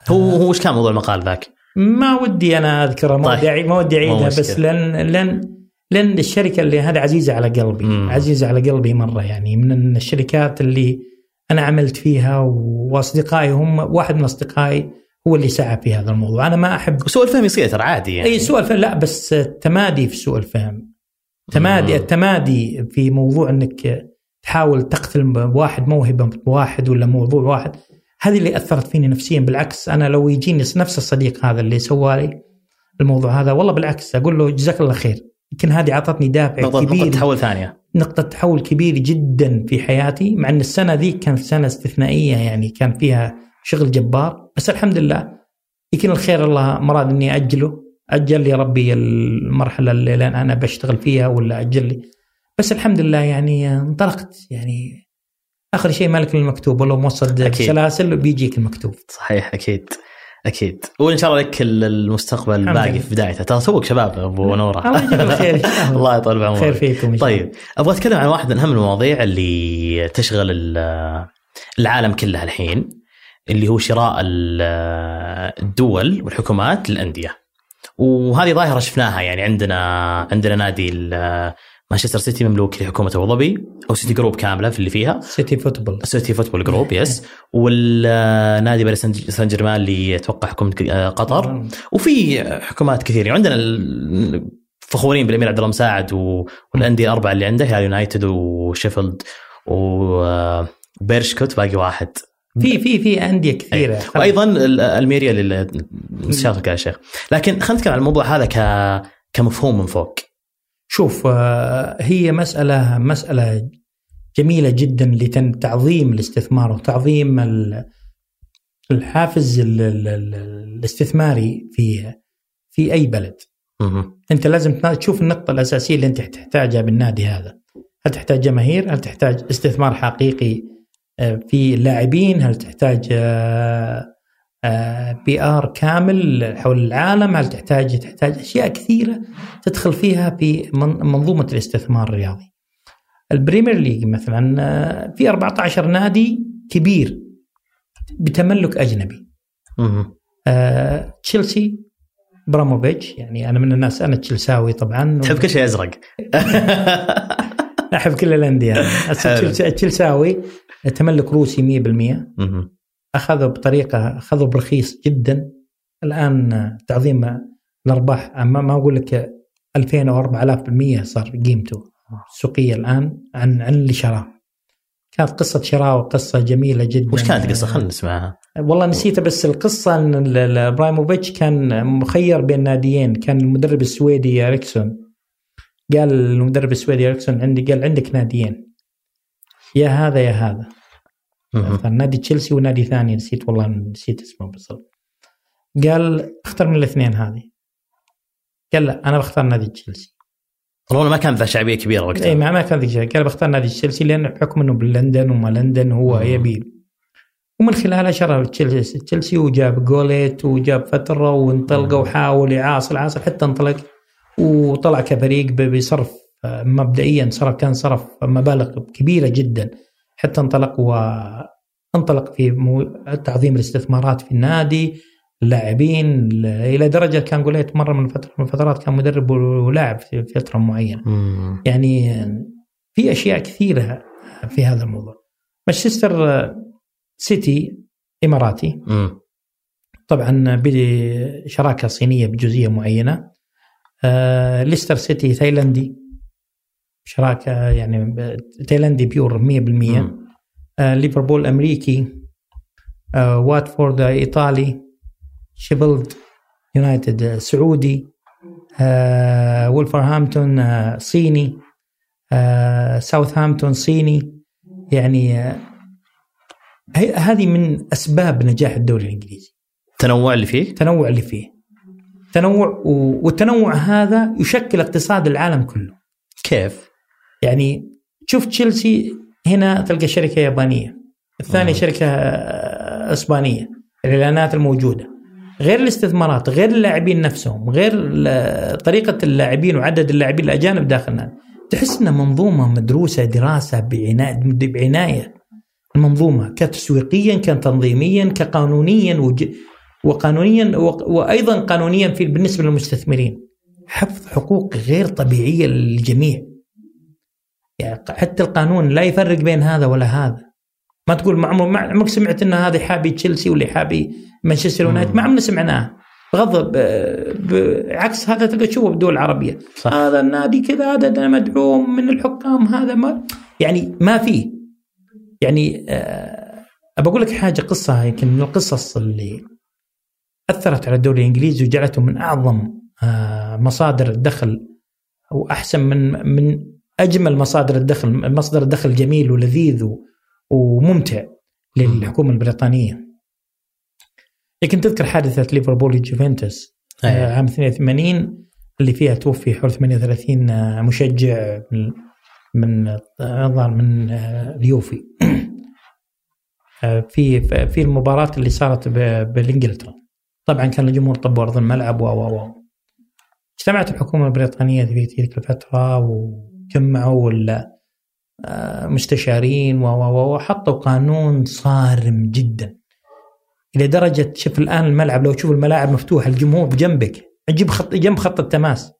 هو هو إيش كان موضوع المقال ذاك؟ ما ودي أنا اذكرها ما طيب. ودي أعي- ما ودي اعيدها. بس لأن لأن لأن الشركة اللي هذه عزيزة على قلبي مم. عزيزة على قلبي مرة يعني من الشركات اللي أنا عملت فيها وأصدقائي هم واحد من أصدقائي هو اللي سعى في هذا الموضوع أنا ما أحب سوء الفهم يصير ترى عادي يعني إي سوء الفهم لا بس التمادي في سوء الفهم تمادي مم. التمادي في موضوع إنك تحاول تقتل بواحد موهبة بواحد ولا موضوع واحد. هذه اللي أثرت فيني نفسيا بالعكس أنا لو يجيني نفس الصديق هذا اللي سوى لي الموضوع هذا والله بالعكس أقول له جزاك الله خير. يمكن هذه اعطتني دافع نقطة كبير. نقطة تحول ثانية. نقطة تحول كبير جدا في حياتي مع إن السنة ذي كانت سنة استثنائية يعني كان فيها شغل جبار. بس الحمد لله يمكن الخير الله مراد إني أجله. أجل لي ربي المرحلة اللي أنا بشتغل فيها ولا أجل لي. بس الحمد لله يعني انطلقت. يعني آخر شيء مالك المكتوب ولو أكيد. سلاسل بيجيك المكتوب. صحيح أكيد أكيد. وإن شاء الله لك ال- المستقبل باقي. في بدايته. ترى توك شباب أبو نورة. [laughs] الله. يطول بعمرك. خير فيكم طيب أبغى أتكلم عن واحد من أهم المواضيع اللي تشغل ال- العالم كله الحين اللي هو شراء ال- الدول والحكومات للأندية. وهذه ظاهرة شفناها يعني عندنا عندنا نادي ال- مانشستر سيتي مملوك لحكومة أبو ظبي أو سيتي جروب كاملة في اللي فيها. سيتي فوتبول. سيتي فوتبول جروب yes. [laughs] والنادي باريس سان جيرمان اللي أتوقع حكومة قطر. وفي حكومات كثيرة. عندنا فخورين بالأمير عبد الله مساعد والأندية الأربعة اللي عنده هي يونايتد وشيفيلد وبيرشكوت باقي واحد. في في في أندية كثيرة. وأيضا ال- الميريا للمستشار يا شيخ. لكن خلينا نتكلم عن الموضوع هذا ك كمفهوم من فوق. شوف آه، هي مسألة مسألة جميلة جدا لتعظيم الاستثمار وتعظيم ال- الحافز ال- ال- ال- الاستثماري في في أي بلد. أنت لازم تشوف النقطة الأساسية اللي أنت تحتاجها بالنادي هذا. هل تحتاج جماهير؟ هل تحتاج استثمار حقيقي آه، في اللاعبين؟ هل تحتاج PR كامل حول العالم هل تحتاج تحتاج أشياء كثيرة تدخل فيها في من- منظومة الاستثمار الرياضي. البريمير ليج مثلا آه، في 14 نادي كبير بتملك أجنبي. آه، تشيلسي أبراموفيتش يعني أنا من الناس أنا تشيلساوي طبعا تحب كل شيء أزرق [laughs] أحب كل الأندية [laughs] التشيلساوي تملك روسي 100% مهم. أخذوا بطريقة أخذوا برخيص جدا. الآن تعظيم الأرباح ما ما أقول لك 2000 أو 4000% صار قيمته السوقية الآن عن عن اللي شراه. كانت قصة شراء وقصة جميلة جدا. وش كانت القصة؟ خلينا نسمعها. والله نسيتها بس القصة إن إبراهيموفيتش كان مخير بين ناديين. كان المدرب السويدي اريكسون قال المدرب السويدي اريكسون عندي قال عندك ناديين. يا هذا يا هذا. نادي تشيلسي ونادي ثاني نسيت والله نسيت اسمه بالضبط. قال اختار من الاثنين هذه. قال لا أنا بختار نادي تشيلسي. والله ما كان ذا شعبية كبيرة اي وقتها ما ما كان ذيك الشيء. قال بختار نادي تشيلسي لأن بحكم إنه بلندن وما لندن هو. يبي. ومن خلالها شرى تشيلسي تشيلسي وجاب جوليت وجاب فترة وانطلق. وحاول يعاصر عاصر حتى انطلق. وطلع كفريق بصرف آه، مبدئيا صرف كان صرف مبالغ كبيرة جدا. حتى انطلق وانطلق في مو- تعظيم الاستثمارات في النادي اللاعبين ل- إلى درجة كان جوليت مرة من فتره من الفترات كان مدرب ولاعب في فترة معينة. مم. يعني في أشياء كثيرة في هذا الموضوع. مانشستر سيتي إماراتي. مم. طبعا بشراكة صينية بجزئية معينة. آه، ليستر سيتي تايلندي شراكة يعني تايلندي pure 100% مم. آه، ليفربول أمريكي. آه، واتفورد إيطالي. شيفيلد يونايتد سعودي. آه، وولفرهامبتون آه، صيني. آه، ساوثهامبتون صيني. يعني آه، هذه من أسباب نجاح الدوري الإنجليزي. التنوع اللي فيه؟ التنوع اللي فيه. تنوع والتنوع هذا يشكل اقتصاد العالم كله. كيف؟ يعني شوف تشيلسي هنا تلقى شركة يابانية الثانية. شركة آه، إسبانية الإعلانات الموجودة. غير الاستثمارات غير اللاعبين نفسهم غير ال- طريقة اللاعبين وعدد اللاعبين الأجانب داخل النادي. تحس انها منظومة مدروسة دراسة بعناية بعناية. المنظومة كتسويقيا كتنظيميا كقانونيا وج... وقانونيا و... وأيضا قانونيا في بالنسبة للمستثمرين. حفظ حقوق غير طبيعية للجميع. يعني حتى القانون لا يفرق بين هذا ولا هذا. ما تقول ما عمر ما عمرك سمعت إن هذا حابي تشيلسي واللي حابي مانشستر يونايتد؟ ما عمرنا سمعناه. بغض بعكس هذا تلقى تشوفه بالدول العربيه صح. هذا النادي كذا هذا مدعوم من الحكام هذا ما يعني ما فيه. يعني آه، ابى أقول لك حاجة قصة يمكن من القصص اللي أثرت على الدوري الإنجليزي وجعلته من أعظم آه، مصادر الدخل أو احسن من من أجمل مصادر الدخل مصدر الدخل جميل ولذيذ و- وممتع للحكومة البريطانية. لكن تذكر حادثة ليفربول جوفنتوس آه، أيه. عام 82 اللي فيها توفي حول 38 آه، مشجع من من آه، الظاهر من آه، اليوفي. [clears throat] آه، في في المباراة اللي صارت بالانجلترا طبعا كان الجمهور طب ارض الملعب و و و. اجتمعت الحكومة البريطانية في تلك الفترة وجمعوا ال- آه، مستشارين وحطوا قانون صارم جدا. إلى درجة شوف الآن الملعب لو تشوف الملاعب مفتوحة الجمهور بجنبك جنب خط جنب خط التماس.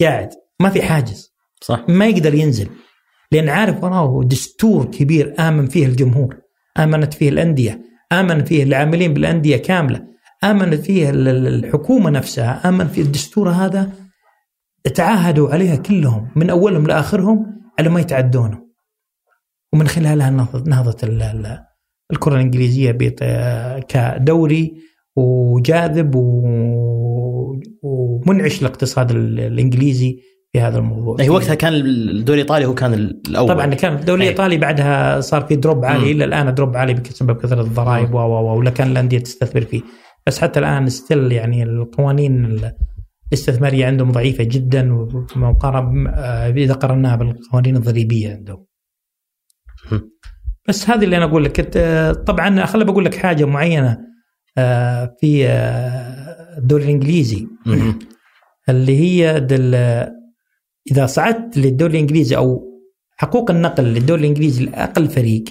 قاعد ما في حاجز. صح. ما يقدر ينزل. لأن عارف وراه دستور كبير آمن فيه الجمهور. آمنت فيه الأندية. آمن فيه العاملين بالأندية كاملة. امنت فيه ال- ال- الحكومة نفسها. آمن في الدستور هذا تعاهدوا عليها كلهم من أولهم لآخرهم على ما يتعدونه. ومن خلالها ال- الكرة الإنجليزية كدوري وجاذب ومنعش الاقتصاد ال- الإنجليزي في هذا الموضوع. هي وقتها كان الدوري الإيطالي هو كان الأول. طبعا كان الدوري أي. الإيطالي بعدها صار في drop عالي. إلى الآن drop عالي بسبب كثرة الضرائب و و و ولا كان الأندية تستثمر فيه. بس حتى الآن still يعني القوانين الاستثمارية عندهم ضعيفة جدا آه، إذا قارناها بالقوانين الضريبيه عندهم. بس هذه اللي أنا أقول لك. آه، طبعا خليني بقول لك حاجة معينة آه، في الدوري الإنجليزي. اللي هي دل إذا صعدت للدوري الإنجليزي أو حقوق النقل للدوري الإنجليزي لأقل فريق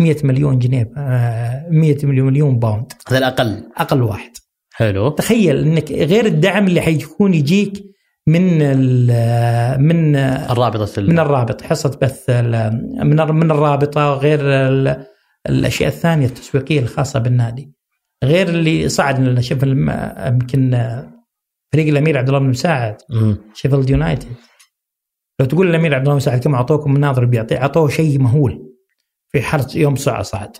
100 مليون جنيه آه، 100 مليون مليون باوند. هذا الأقل. أقل واحد. حلو. تخيل إنك غير الدعم اللي حيكون يجيك من ال- من الرابطة من الرابط حصة بث من من الرابطة غير ال- الأشياء الثانية التسويقية الخاصة بالنادي. غير اللي صعد لنا شوف يمكن فريق الأمير عبد الله بن مساعد. شيفيلد يونايتد. لو تقول الأمير عبد الله مساعد كم أعطوكم مناظر بيعطي أعطوه شيء مهول في حرس يوم صعد.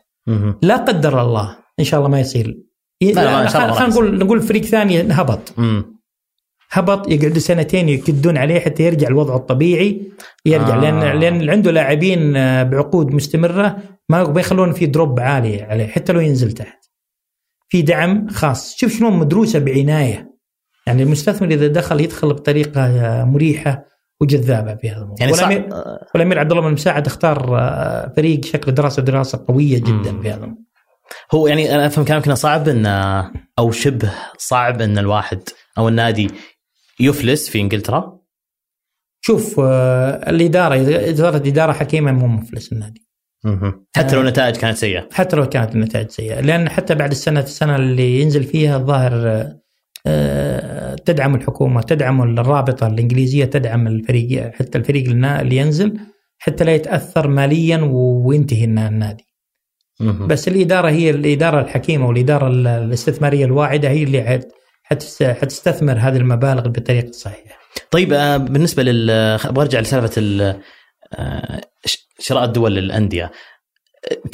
لا قدر الله إن شاء الله ما يصير الله خلينا نقول نقول فريق ثاني هبط مم. هبط يقعدوا سنتين يكدون عليه حتى يرجع لوضعه الطبيعي يرجع آه. لأن لأن عنده لاعبين آه، بعقود مستمرة ما ما يخلون في دروب عالي عليه حتى لو ينزل تحت. في دعم خاص، شوف شلون مدروسة بعناية. يعني المستثمر إذا دخل يدخل بطريقة آه، مريحة وجذابة في هذا الموضوع. يعني صح والامير والأمير عبد الله بن مساعد اختار آه، فريق شكل دراسة دراسة قوية جدا مم. في هذا الموضوع. هو يعني أنا أفهم كلامك إنه صعب إن أو شبه صعب إن الواحد أو النادي يفلس في إنجلترا شوف آه، الإدارة إدارة حكيمة مو مفلس النادي. حتى لو النتائج كانت سيئة حتى لو كانت النتائج سيئة لأن حتى بعد السنة السنة اللي ينزل فيها الظاهر آه، آه، تدعم الحكومة تدعم الرابطة الإنجليزية تدعم الفريق حتى الفريق اللي ينزل حتى لا يتأثر ماليا وينتهي النا- النادي. بس الإدارة هي الإدارة الحكيمة والإدارة ال- الاستثمارية الواعدة هي اللي حت- حتست- حتستثمر هذه المبالغ بالطريقة الصحيحة. طيب آه، بالنسبة لل أبغى أرجع لسالفة ال- آه، شراء الدول للانديه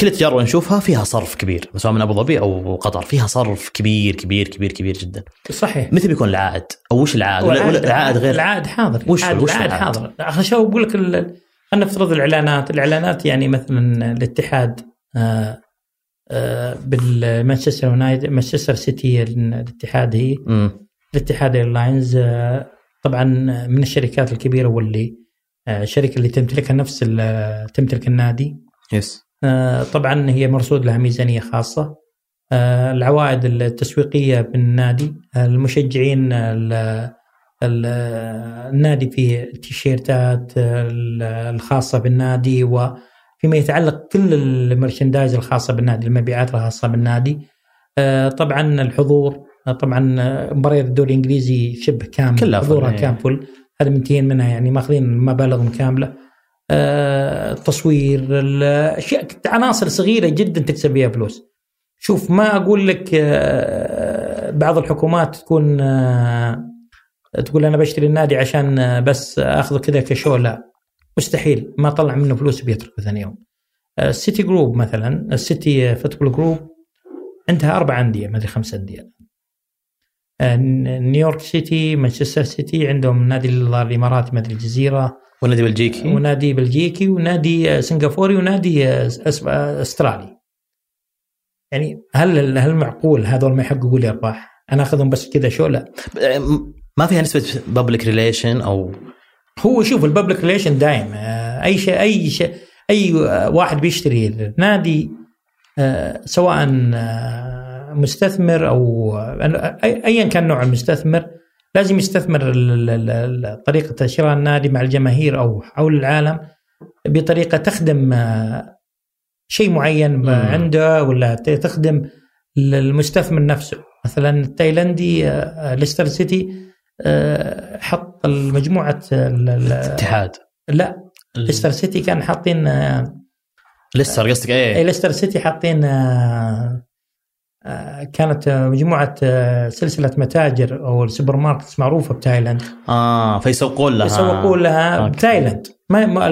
كل التجارب نشوفها فيها صرف كبير سواء من أبو ظبي أو قطر. فيها صرف كبير كبير كبير كبير جدا. صحيح. متى بيكون العائد؟ أو وش العائد؟ ولا ولا العائد غير العائد حاضر. وش- العائد, وش العائد العائد؟ حاضر. عشان شو بقول لك خلينا نفترض الإعلانات. الإعلانات يعني مثلا الاتحاد بالمانشستر يونايتد مانشستر سيتي الاتحاد هي. الاتحاد airlines آه، طبعا من الشركات الكبيرة واللي آه، الشركة اللي تمتلكها نفس تمتلك النادي. yes آه، طبعا هي مرصود لها ميزانية خاصة. آه، العوائد التسويقية بالنادي آه، المشجعين ال- ال- النادي فيه التيشيرتات ال- الخاصة بالنادي وفيما يتعلق كل المرشندايز الخاصة بالنادي المبيعات الخاصة بالنادي. آه، طبعا الحضور آه، طبعا آه، مباريات الدوري الإنجليزي شبه كامل كلها حضورها فل، إيه. كامل. هذا منتهين منها يعني ماخذين مبالغ كاملة. التصوير الأشياء عناصر صغيرة جدا تكسب بها فلوس. شوف ما أقول لك بعض الحكومات تكون تقول أنا بشتري النادي عشان بس أخذه كذا كشو لا. مستحيل ما طلع منه فلوس بيتركه ثاني يوم. آه، السيتي group مثلا السيتي football group عندها أربع أندية ما أدري خمس أندية. آه، نيويورك سيتي مانشستر سيتي عندهم نادي الاماراتي ما أدري الجزيرة. والنادي بلجيكي. ونادي بلجيكي ونادي آه، سنغافوري ونادي آه، آه، أسترالي. يعني هل هل معقول هذول ما يحققوا لي أرباح؟ أنا أخذهم بس كذا شو؟ لا. ما فيها نسبة public relation أو هو شوف ال public relation دايم آه، أي شيء أي شيء أي واحد بيشتري نادي آه، سواء آه، مستثمر أو ايا كان نوع المستثمر لازم يستثمر طريقة شراء النادي مع الجماهير أو حول العالم بطريقة تخدم شيء معين. عنده ولا تخدم المستثمر نفسه مثلا التايلندي ليستر سيتي حط المجموعة ال- ال- اتحاد لا ليستر سيتي كان حاطين آه، ليستر قصدك؟ اي إيه ليستر سيتي حاطين آه، آه، كانت آه، مجموعة آه، سلسلة متاجر أو ال supermarkets معروفة بتايلاند. آه فيسوقون لها. يسوقون لها أوكي. بتايلاند. ما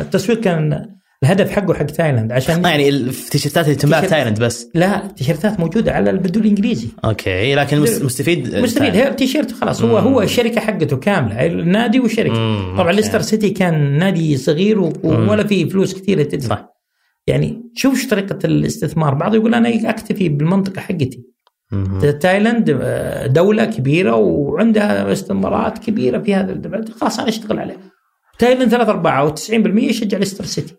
التسويق كان الهدف حقه حق تايلاند عشان آه [laughs] يعني التيشيرتات اللي تنباع في تايلاند بس. لا التيشيرتات موجودة على الدوري الإنجليزي. أوكي لكن مستفيد مستفيد. هي التيشيرت خلاص هو مم. هو الشركة حقته كاملة. النادي والشركة مم، طبعا. ليستر سيتي كان نادي صغير. ولا فيه فلوس كثيرة تدفع. صح. يعني شوف إيش طريقة الاستثمار. بعض يقول أنا أكتفي بالمنطقة حقتي. تايلاند آه، دولة كبيرة وعندها استثمارات كبيرة في هذا خلاص أنا أشتغل عليه تايلاند ثلاث ارباع أو 90% يشجع ليستر سيتي.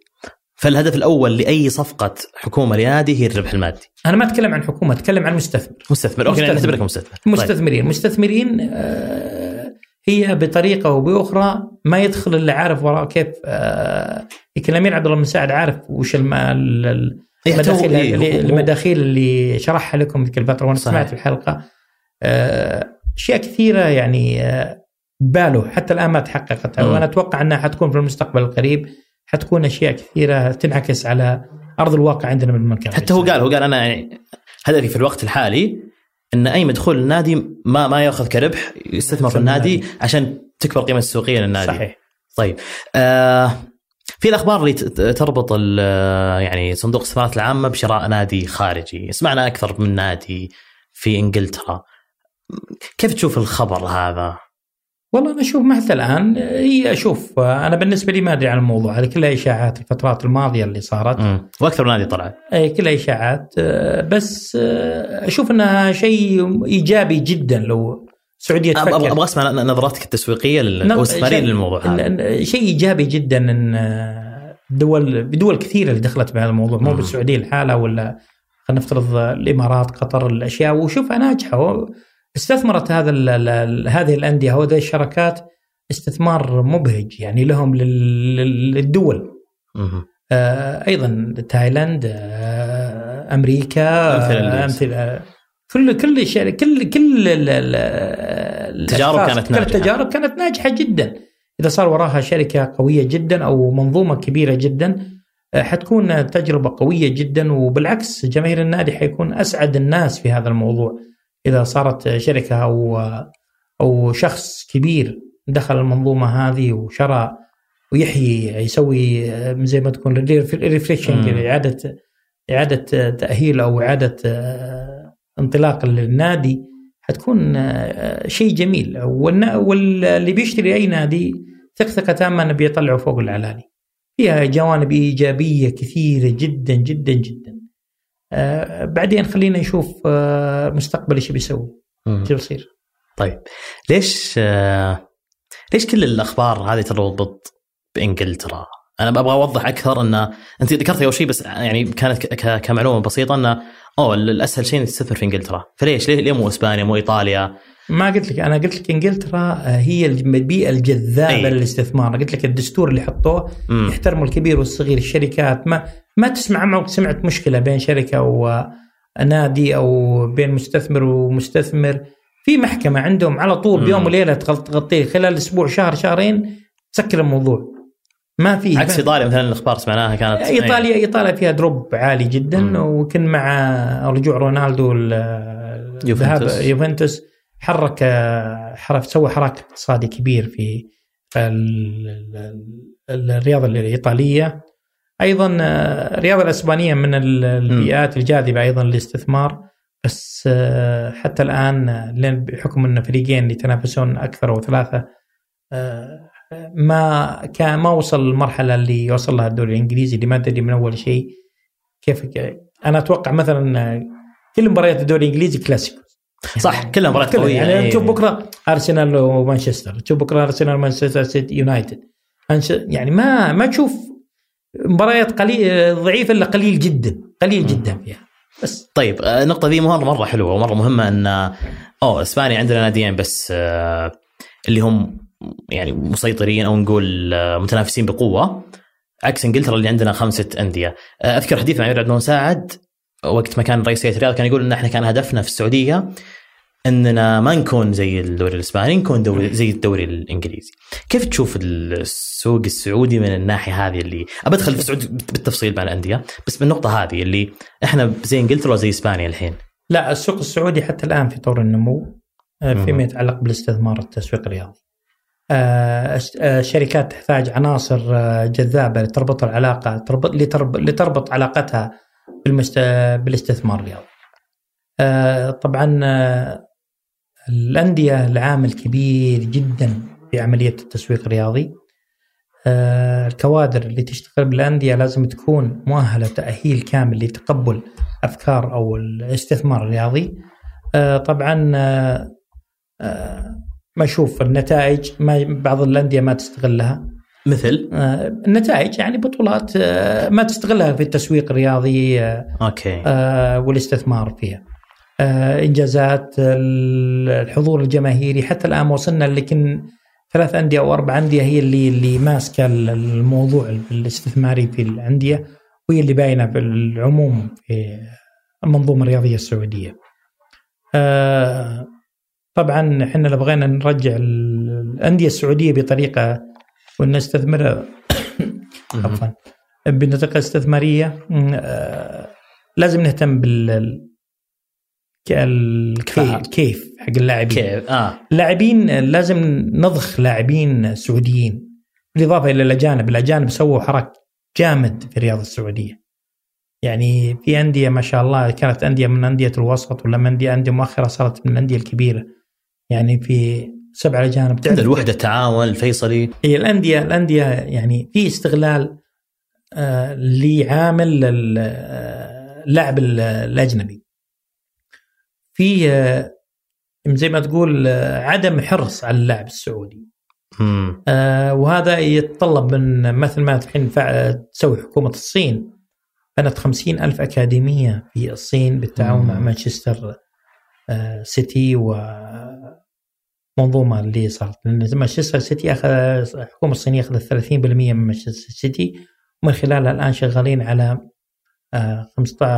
فالهدف الأول لأي صفقة حكومة لنادي هي الربح المادي أنا ما أتكلم عن حكومة أتكلم عن مستثمر مستثمر أوكي. نعتبرك مستثمر طيب. مستثمرين مستثمرين آه، هي بطريقة أو بأخرى ما يدخل إلا عارف وراء كيف آه، يمكن الامير عبد الله بن مساعد عارف وش الم- ال- ال- إيه، المداخيل إيه، المداخيل اللي شرحها لكم ذيك الفترة وأنا. سمعت الحلقة آه، أشياء كثيرة يعني آه، باله حتى الآن ما تحققت. وأنا أتوقع أنها حتكون في المستقبل القريب حتكون أشياء كثيرة تنعكس على أرض الواقع عندنا بالمملكه حتى هو قال هو قال أنا يعني هدفي في الوقت الحالي إن أي مدخول النادي ما ما يأخذ كربح يستثمر في النادي عشان تكبر القيمه السوقية للنادي. صحيح. طيب. آه في الأخبار اللي تربط يعني صندوق الاستثمارات العامة بشراء نادي خارجي، سمعنا أكثر من نادي في إنجلترا. كيف تشوف الخبر هذا؟ والله أنا أشوف حتى الآن هي أشوف أنا بالنسبة لي ما أدري عن الموضوع هذه كلها إشاعات الفترات الماضية اللي صارت مم. وأكثر من نادي طلع. اي كلها إشاعات آه، بس آه، أشوف إنها شيء إيجابي جدا لو السعودية تفكر أبغى أسمع نظرتك التسويقية شيء- للموضوع هذا. شيء إيجابي جدا إن آه، دول بدول كثيرة اللي دخلت بهذا الموضوع مو. بالسعودية لحالها ولا خلينا نفترض الإمارات قطر الأشياء وشوفها ناجحه استثمرت هذا ال- ال- ال- هذه الأندية وهذه الشركات استثمار مبهج يعني لهم لل- لل- للدول. آه، أيضا تايلاند آه، أمريكا اللي آه، أمثلة. كل كل كل كل ال- ال- التجارب كانت كل ناجحة. التجارب كانت ناجحة جدا. إذا صار وراها شركة قوية جدا أو منظومة كبيرة جدا آه، حتكون تجربة قوية جدا وبالعكس جماهير النادي حيكون أسعد الناس في هذا الموضوع. إذا صارت شركة أو أو شخص كبير دخل المنظومة هذه وشرى ويحيي يسوي آه، زي ما تكون ريفريشنج. إعادة إعادة تأهيل أو إعادة آه، انطلاق للنادي حتكون آه، شيء جميل. واللي بيشتري أي نادي ثق ثقه تامه انه بيطلعه فوق العلالي فيها جوانب إيجابية كثيرة جدا جدا جدا. بعدين خلينا نشوف آه، مستقبل إيش بيسوي. إيش بيصير طيب ليش آه ليش كل الأخبار هذه تربط بانجلترا؟ أنا أبغى أوضح أكثر إن أنت ذكرت أول شيء بس يعني كانت كمعلومة بسيطة انه أوه الأسهل شيء انك تستثمر في إنجلترا، فليش؟ ليه, مو إسبانيا مو إيطاليا؟ ما قلت لك أنا قلت لك إنجلترا آه، هي البيئة الجذابة أي. للاستثمار قلت لك الدستور اللي حطوه. يحترموا الكبير والصغير الشركات ما ما تسمع عمرك سمعت مشكلة بين شركة ونادي أو بين مستثمر ومستثمر. في محكمة عندهم على طول. بيوم وليلة تغطيه. خلال أسبوع شهر شهرين تسكر الموضوع. ما في عكس إيطاليا مثلا الأخبار سمعناها كانت ايطاليا إيطاليا فيها دروب عالي جدا مم. ويمكن مع رجوع رونالدو ال- يوفنتوس. يوفنتوس. حرك حرف سوى حراك اقتصادي كبير في ال- ال- الرياضة الإيطالية. أيضا آه، الرياضة الأسبانية من ال- البيئات الجاذبة أيضا للاستثمار بس آه، حتى الآن آه، بحكم إن فريقين يتنافسون أكثر أو ثلاثة ما كان ما وصل المرحلة اللي وصل لها الدوري الإنجليزي اللي ما تدري من أول شيء كيف أنا أتوقع مثلا كل مباريات الدوري الإنجليزي كلاسيكو صح كلها مباريات. قوية يعني إيه. تشوف بكرة أرسنال ومانشستر تشوف بكرة أرسنال ومانشستر سيتي يونايتد يعني ما ما تشوف مباريات قليل ضعيفه إلا قليل جدا قليل جدا فيها بس. طيب آه، النقطة ذي مرة مرة حلوة ومرة مهمة إن أوه إسبانيا عندنا ناديين بس آه، اللي هم يعني مسيطرين أو نقول آه، متنافسين بقوة. عكس إنجلترا اللي عندنا خمسة أندية. آه، أذكر حديث مع عبد مساعد وقت ما كان رئيس هيئة الرياض كان يقول إن إحنا كان هدفنا في السعودية إننا ما نكون زي الدوري الإسباني نكون دوري زي الدوري الإنجليزي. كيف تشوف السوق السعودي من الناحية هذه اللي أبى أدخل في السعودي بالتفصيل مع الأندية بس بالنقطة هذه اللي إحنا زي إنجلترا وزي إسبانيا الحين. لا السوق السعودي حتى الآن في طور النمو آه،. فيما يتعلق بالاستثمار التسويق الرياضي. آه، الش- آه، الشركات تحتاج عناصر آه، جذابة لتربط العلاقة تربط لتربط, علاقتها بالمست... بالاستثمار الرياضي. آه، طبعا الأندية العامل كبير جدا في عملية التسويق الرياضي. آه، الكوادر اللي تشتغل بالأندية لازم تكون مؤهلة تأهيل كامل لتقبل أفكار أو الاستثمار الرياضي. آه، طبعا آه، ما أشوف النتائج ما بعض الأندية ما تستغلها مثل النتائج يعني بطولات ما تستغلها في التسويق الرياضي أوكي والاستثمار فيها إنجازات ال- الحضور الجماهيري حتى الآن وصلنا لكن ثلاث أندية أو أربع أندية هي اللي اللي ماسكة ال- الموضوع الاستثماري في الأندية وهي اللي باينة بالعموم في المنظومة الرياضية السعودية. آه، طبعا إحنا لو بغينا نرجع ال- الأندية السعودية بطريقة ونستثمرها [coughs] عفوا بطريقه استثمارية آه، لازم نهتم بال الكيف. كيف حق اللاعبين كيف آه لاعبين لازم نضخ لاعبين سعوديين بالإضافة إلى الأجانب، الأجانب سووا حرك جامد في الرياضه السعودية. يعني في أندية ما شاء الله كانت أندية من أندية الوسط ولا من أندية أندية مؤخرة صارت من الانديه الكبيرة. يعني في سبع أجانب تعرف الوحدة التعاون الفيصلي هي الأندية الأندية يعني في استغلال آه لعامل اللاعب الأجنبي. في آه زي ما تقول آه عدم حرص على اللاعب السعودي. آه وهذا يتطلب من مثل ما الحين تسوي حكومة الصين. بنت خمسين ألف أكاديمية في الصين بالتعاون مع مانشستر آه سيتي ومنظومة اللي صارت. لأن مانشستر سيتي أخذ الحكومة الصينية أخذت 30% من مانشستر سيتي ومن خلالها الآن شغالين على آه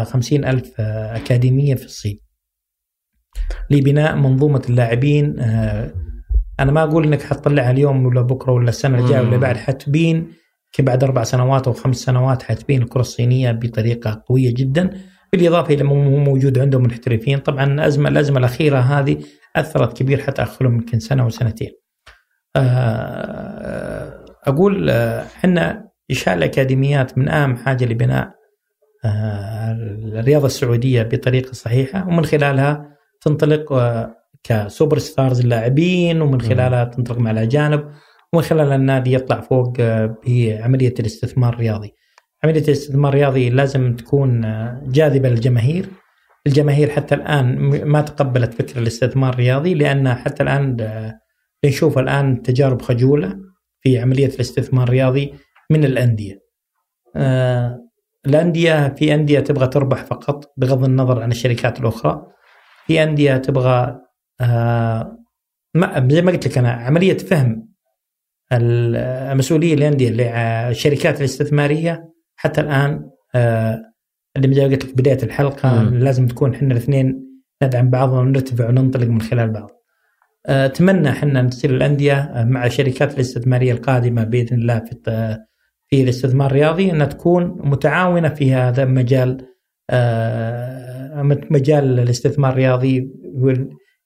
خمسين ألف آه أكاديمية في الصين. لبناء منظومة اللاعبين. آه أنا ما أقول إنك حتطلعها اليوم ولا بكرة ولا السنة الجاية ولا بعد حتبين بعد أربع سنوات أو خمس سنوات حتبين الكرة الصينية بطريقة قوية جدا. بالإضافة إلى مو موجود عندهم محترفين. طبعا الازمه الأزمة الأخيرة هذه أثرت كبير حتى اخرهم يمكن سنة وسنتين. أقول إحنا إنشاء الأكاديميات من أهم حاجة لبناء الرياضة السعودية بطريقة صحيحة. ومن خلالها تنطلق كسوبر ستارز اللاعبين ومن خلالها تنطلق مع الأجانب ومن خلال النادي يطلع فوق بعملية الاستثمار الرياضي. عملية الاستثمار الرياضي لازم تكون جاذبة للجماهير. الجماهير حتى الآن ما تقبلت فكر الاستثمار الرياضي لأن حتى الآن نشوف الآن تجارب خجولة في عملية الاستثمار الرياضي من الأندية. الأندية في أندية تبغى تربح فقط بغض النظر عن الشركات الأخرى. في انديه تبغى آه ما زي ما قلت لك أنا عملية فهم المسؤولية الانديه للشركات الاستثمارية حتى الآن آه اللي زي ما قلت لك بداية الحلقة م. لازم تكون إحنا الاثنين ندعم بعض ونرتفع وننطلق من خلال بعض. آه أتمنى إحنا نصير الأندية مع الشركات الاستثمارية القادمة بإذن الله في في الاستثمار الرياضي انها تكون متعاونة في هذا المجال آه مجال الاستثمار الرياضي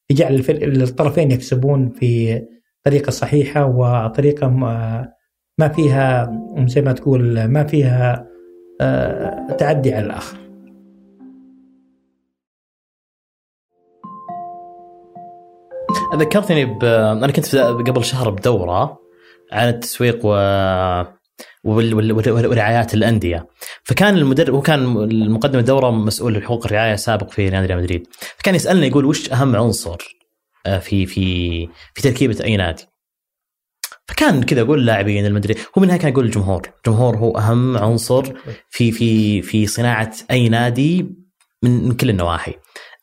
يجعل الطرفين يكسبون في طريقة صحيحة وطريقة ما فيها زي ما تقول ما فيها تعدي على الآخر. ذكرتني ب... أنا كنت قبل شهر بدورة عن التسويق و ورعايات الأندية. فكان المدرب هو كان المقدم الدورة مسؤول حقوق الرعاية سابق في ريال مدريد. فكان يسألنا يقول وش أهم عنصر في في في تركيبة أي نادي؟ فكان كذا أقول لاعبين المدري هو منها كان يقول الجمهور. الجمهور هو أهم عنصر في في في صناعة أي نادي من كل النواحي.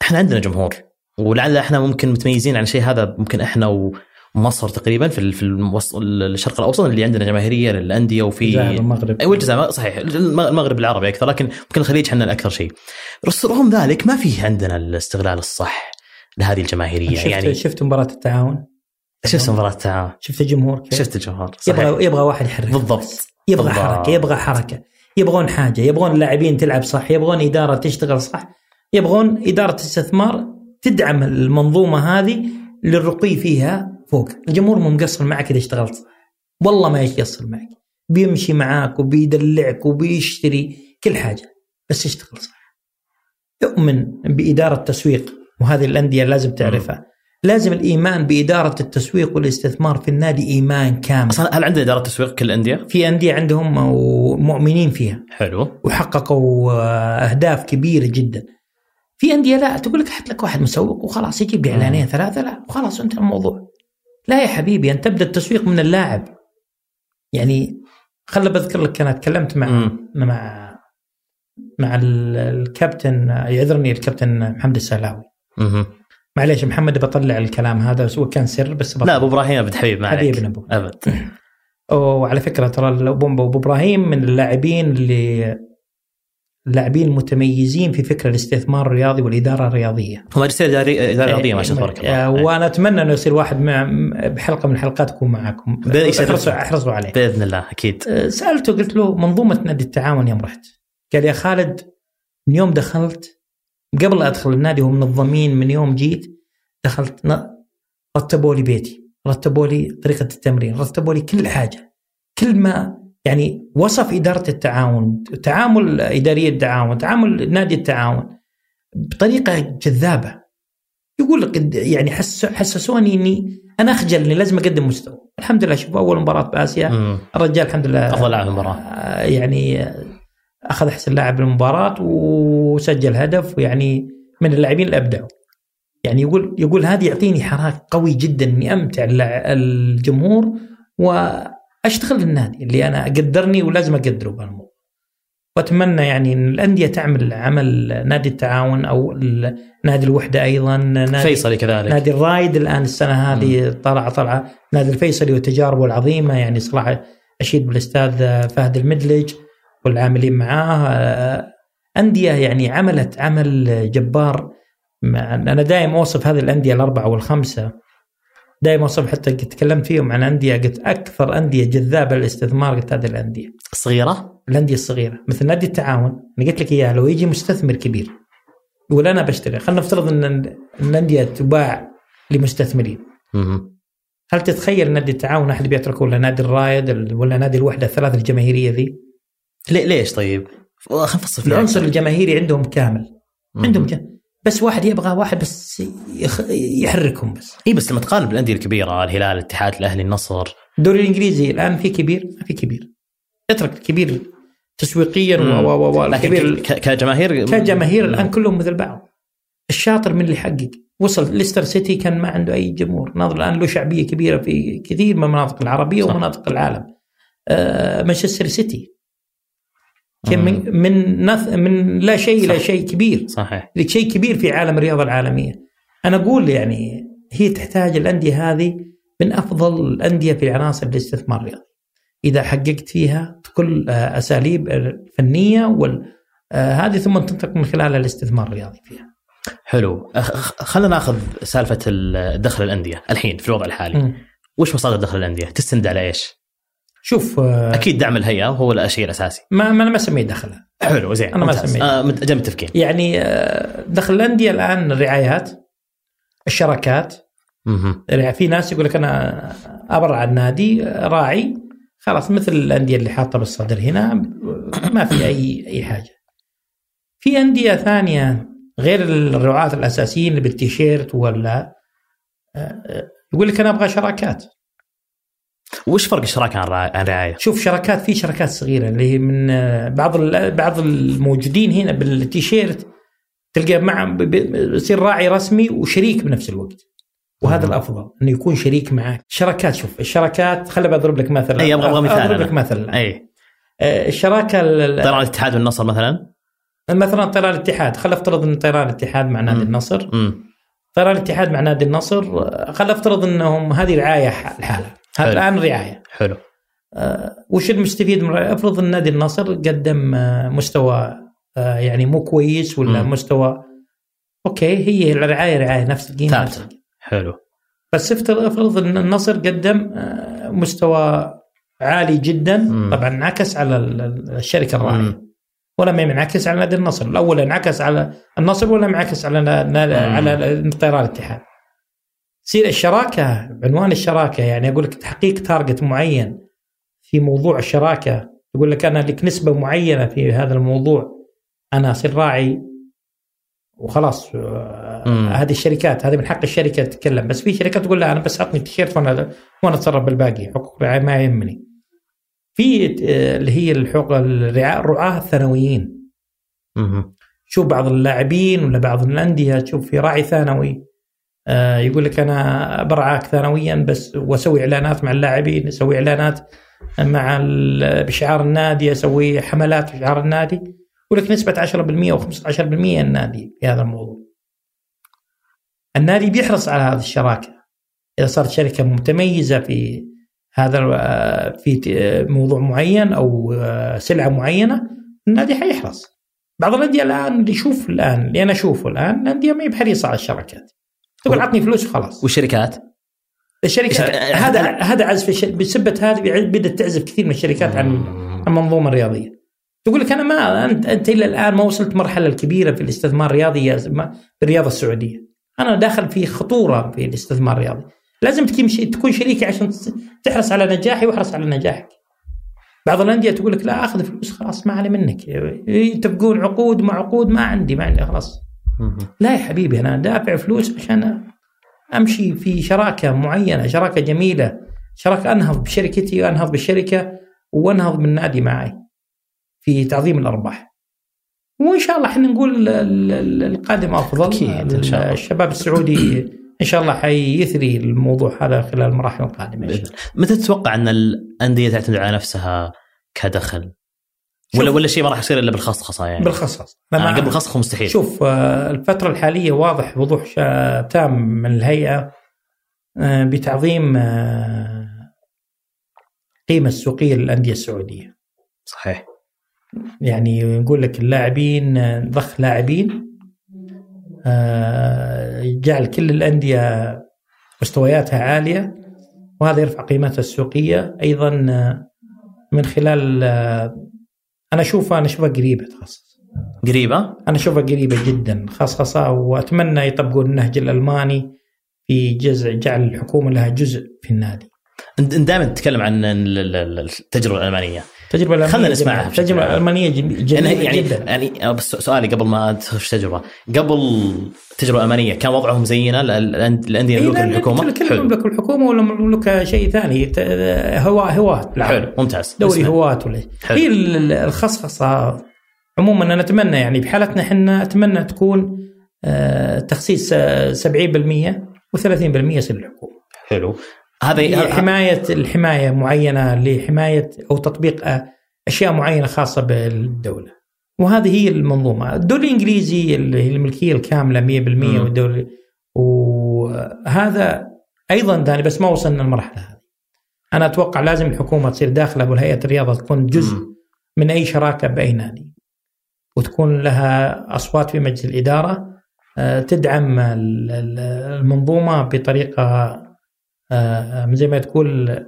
إحنا عندنا جمهور ولعل إحنا ممكن متميزين عن شيء هذا ممكن إحنا و مصر تقريبا في في الشرق الأوسط اللي عندنا جماهيرية للأندية وفي المغرب. أي والجزائر صحيح المغرب العربي أكثر لكن ممكن الخليج إحنا الأكثر شيء. بس رغم ذلك ما فيه عندنا الاستغلال الصح لهذه الجماهيرية شفت يعني شفت مباراة التعاون؟ شفت مباراة التعاون. شفت الجمهور كيف؟ شفت الجمهور صحيح. يبغى يبغى واحد يحرك بالضبط. يبغى بالضبط. حركة يبغى حركة. يبغون حاجة يبغون اللاعبين تلعب صح يبغون إدارة تشتغل صح يبغون إدارة استثمار تدعم المنظومة هذه للرقي فيها فوق. الجمهور مو مقصر معك إذا اشتغلت. والله ما يقصر معك. بيمشي معاك وبيدلعك وبيشتري كل حاجة. بس اشتغل صح. يؤمن بإدارة تسويق وهذه الأندية لازم تعرفها. لازم الإيمان بإدارة التسويق والاستثمار في النادي إيمان كامل. أصلا هل عندنا إدارة تسويق كل الانديه؟ في أندية عندهم مؤمنين فيها. حلو. وحققوا أهداف كبيرة جدا. في أندية لا تقول لك حط لك واحد مسوق وخلاص يجيب لي إعلانين ثلاثة لا وخلاص انتهى الموضوع. لا يا حبيبي أنت تبدأ التسويق من اللاعب. يعني خل بذكر لك أنا تكلمت مع مم. مع مع ال- الكابتن يعذرني الكابتن محمد السلاوي. مهم. معليش محمد بطلع الكلام هذا بس هو كان سر بس لا أبو إبراهيم ابد حبيب ما عليك حبيبنا أبو. أبد. وعلى فكرة ترى أبو إبراهيم من اللاعبين اللي اللاعبين المتميزين في فكر الاستثمار الرياضي والإدارة الرياضية. هو ماجستير اداره إدارة رياضية ما شاء الله تبارك آه، الله. وأنا أتمنى إنه يصير واحد مع بحلقة من الحلقات يكون الله. احرصوا احرصوا عليه. بإذن الله أكيد. آه، سألته قلت له منظومة نادي التعاون يوم رحت. قال يا خالد من يوم دخلت قبل لا أدخل النادي ومنظمين من يوم جيت دخلت رتبوا لي بيتي رتبوا لي طريقة التمرين رتبوا لي كل حاجة كلمه يعني وصف إدارة التعاون تعامل إدارية التعاون تعامل نادي التعاون بطريقة جذابة. يقول لك يعني حس حسسوني إني أنا أخجل إني لازم أقدم مستوى. الحمد لله شوف أول مباراة بآسيا مم. الرجال الحمد لله أفضل لاعب المباراة. آه، يعني أخذ أحسن لاعب بالمباراه وسجل هدف ويعني من اللاعبين اللي أبدعوا. يعني يقول يقول هذه يعطيني حراك قوي جدا إني أمتع الجمهور واشتغل للنادي اللي أنا قدرني ولازم أقدره بهالموضوع. وأتمنى يعني إن الأندية تعمل عمل نادي التعاون أو نادي الوحدة أيضا نادي فيصلي كذلك. نادي الرايد الآن السنة هذه طلع طلعة. نادي الفيصلي وتجاربه العظيمة يعني صراحة أشيد بالأستاذ فهد المدلج والعاملين معاه. أندية يعني عملت عمل جبار. أنا دائما أوصف هذه الأندية الأربعة والخمسة. دائما اوصف حتى قد تكلمت فيهم عن أندية قلت أكثر أندية جذابة للاستثمار قلت هذه الأندية الصغيره الأندية الصغيرة مثل نادي التعاون أنا قلت لك إياها لو يجي مستثمر كبير يقول أنا بشتري خلينا نفترض إن الأندية تباع لمستثمرين مم. هل تتخيل نادي التعاون أحد بيتركه ولا نادي الرايد ال- ولا نادي الوحدة الثلاث الجماهيرية ذي؟ ليش طيب؟ خلينا نفصل العنصر. الجماهيري عندهم كامل. عندهم جم... بس واحد يبغى واحد بس يخ... يحركهم بس. إي بس لما تقارن بالأندية الكبيرة الهلال الاتحاد الأهلي النصر. الدوري الإنجليزي الآن في كبير ما في كبير. اترك الكبير تسويقيا و و و الكبير ك- كجماهير كجماهير الآن كلهم مثل بعض. الشاطر من اللي يحقق. وصل ليستر سيتي كان ما عنده أي جمهور. ناظر الآن له شعبية كبيرة في كثير من المناطق العربية صح. ومناطق العالم. آه مانشستر سيتي. كان. من من, نث... من لا شيء إلى. شيء كبير صحيح شيء كبير في عالم الرياضة العالمية أنا أقول يعني هي تحتاج الأندية هذه من أفضل الأندية في عناصر الاستثمار الرياضي إذا حققت فيها كل آه، أساليب الفنية وال آه، هذه ثم تنطلق من خلالها الاستثمار الرياضي فيها. حلو خلينا ناخذ سالفة الدخل الأندية الحين في الوضع الحالي مم. وش مصادر دخل الأندية؟ تستند على إيش؟ شوف آه، أكيد دعم الهيئة هو الشيء الأساسي ما ما أنا ما اسميه دخل حلو زين أنا ما ممتاز. أسميه. آه جنب التفكير يعني آه، دخل الانديه الآن الرعايات الشراكات. يعني في ناس يقول لك أنا ابرع النادي راعي خلاص مثل الأندية اللي حاطة بالصدر هنا ما في اي أي حاجة. في أندية ثانية غير الرعاة الأساسيين اللي بالتيشيرت ولا آه، يقول لك أنا أبغى شراكات. وش فرق الشراكة عن الرعايه؟ شوف شراكات في شراكات صغيرة اللي هي من آه، بعض بعض الموجودين هنا بالتيشيرت تلقى مع يصير راعي رسمي وشريك بنفس الوقت. وهذا مم. الأفضل إنه يكون شريك معك شراكات شوف الشراكات خليني بضرب لك مثل أبغى- أبغى مثال أضرب. لك مثل أي آه، الشراكة ال- طيران الاتحاد والنصر مثلا مثلا طيران الاتحاد خل أفترض إن طيران الاتحاد مع نادي مم. النصر امم طيران الاتحاد مع نادي النصر آه، خل أفترض إنهم هذه رعاية لحالها. هذا الآن رعاية. حلو. آه، وش المستفيد من؟ افرض إن نادي النصر قدم آه، مستوى آه، يعني مو كويس ولا مم. مستوى أوكي هي الرعاية رعاية نفس القيمة. ثابته حلو. بس افرض إن النصر قدم مستوى عالي جدا مم. طبعا انعكس على ال- ال- الشركة الراعيه ما ينعكس على نادي النصر. الأول انعكس على النصر ولا انعكس على. على طيران الاتحاد. تصير الشراكة بعنوان الشراكة يعني أقول لك تحقيق تارجت معين في موضوع الشراكة يقول لك أنا لك نسبة معينة في هذا الموضوع أنا أصير راعي وخلاص آه، مم. هذه الشركات هذه من حق الشركة تتكلم بس في شركات تقول لا أنا بس أعطني التيشيرت وأنا وأنا أتصرف بالباقي حقوق الرعايه ما يهمني. في آه، اللي هي الحقوق الرعاة الرعاة الثانويين. شوف بعض اللاعبين ولا بعض الأندية تشوف في راعي ثانوي يقول لك أنا برعاك ثانويا بس وأسوي إعلانات مع اللاعبين أسوي إعلانات مع بشعار النادي أسوي حملات بشعار النادي يقول لك نسبة 10% أو 15% النادي في هذا الموضوع. النادي بيحرص على هذه الشراكة إذا صارت شركة متميزة في هذا آه، في موضوع معين أو آه، سلعة معينة النادي حيحرص. بعض الانديه الآن اللي يشوف الآن اللي أنا أشوفه الآن الانديه ما هي بحريصه على الشراكات. تقول عطني فلوس وخلاص. والشركات الشركة إيش- هذا هذا عزف بسبة هذه بدأت تعزف كثير من الشركات عن المنظومه الرياضيه. تقول لك أنا ما انت أنت إلى الآن ما وصلت المرحله الكبيرة في الاستثمار الرياضي يا ما- في الرياضة السعودية. أنا داخل في خطورة في الاستثمار الرياضي. لازم تكون شريكي عشان تحرص على نجاحي واحرص على نجاحك. بعض الأندية تقول لك لا أخذ فلوس خلاص ما علي منك يتفقون عقود مع عقود ما عندي ما عندي خلاص لا يا حبيبي أنا دافع فلوس عشان أمشي في شراكة معينة شراكة جميلة شراكة أنهض بشركتي وأنهض بالشركة وأنهض من النادي معي في تعظيم الأرباح وإن شاء الله إحنا نقول القادم أفضل أكيد إن شاء الله. الشباب السعودي إن شاء الله حيثري الموضوع هذا خلال المراحل القادمة. متى تتوقع أن الأندية تعتمد على نفسها كدخل؟ ولا. ولا شيء ما راح يصير إلا بالخصخصه يعني؟ بالخصخص آه لما- قبل الخصخصه مستحيل. شوف آه، الفترة الحالية واضح وضوح شا- تام من الهيئة آه، بتعظيم آه، القيمة السوقية للأندية السعودية. صحيح. يعني نقول لك اللاعبين آه، ضخ لاعبين آه، جعل كل الأندية مستوياتها عالية وهذا يرفع قيمتها السوقية. أيضا آه، من خلال أنا أشوفها أنا أشوفها قريبة تخصص. قريبة؟ أنا أشوفها قريبة جدا خاصه وأتمنى يطبقون النهج الألماني في جزء جعل الحكومة لها جزء في النادي. دائما تتكلم عن ال- ال- ال- التجربة الألمانية. التجربه الألمانية خلنا نسمعها التجربه. الالمانيه جم- يعني جميلة. يعني جدا. يعني بس سؤالي قبل ما تخش تجربة. قبل التجربه الالمانيه كان وضعهم زينا ال- ال- الأندية إيه، لا، لا، للحكومة؟ كل مملكه الحكومة ولا مملكه شيء ثاني. هواة هواة. حلو ممتاز. دوري. هواة ولا. هي ال- ال- الخصخصة عموما أنا أتمنى يعني بحالتنا إحنا أتمنى تكون آه، تخصيص آه، 70% و30% يصير للحكومة. حلو. هذا حمايه الحماية معينة لحماية أو تطبيق أشياء معينة خاصة بالدولة. وهذه هي المنظومة، الدوري الانجليزي الملكية الكاملة 100% مم. والدوري وهذا أيضا ثاني بس ما وصلنا للمرحلة هذه. أنا أتوقع لازم الحكومة تصير داخلة والهيئه الرياضة تكون جزء مم. من أي شراكة بأي نادي. وتكون لها أصوات في مجلس الإدارة آه، تدعم ال- ال- المنظومة بطريقة زي ما تقول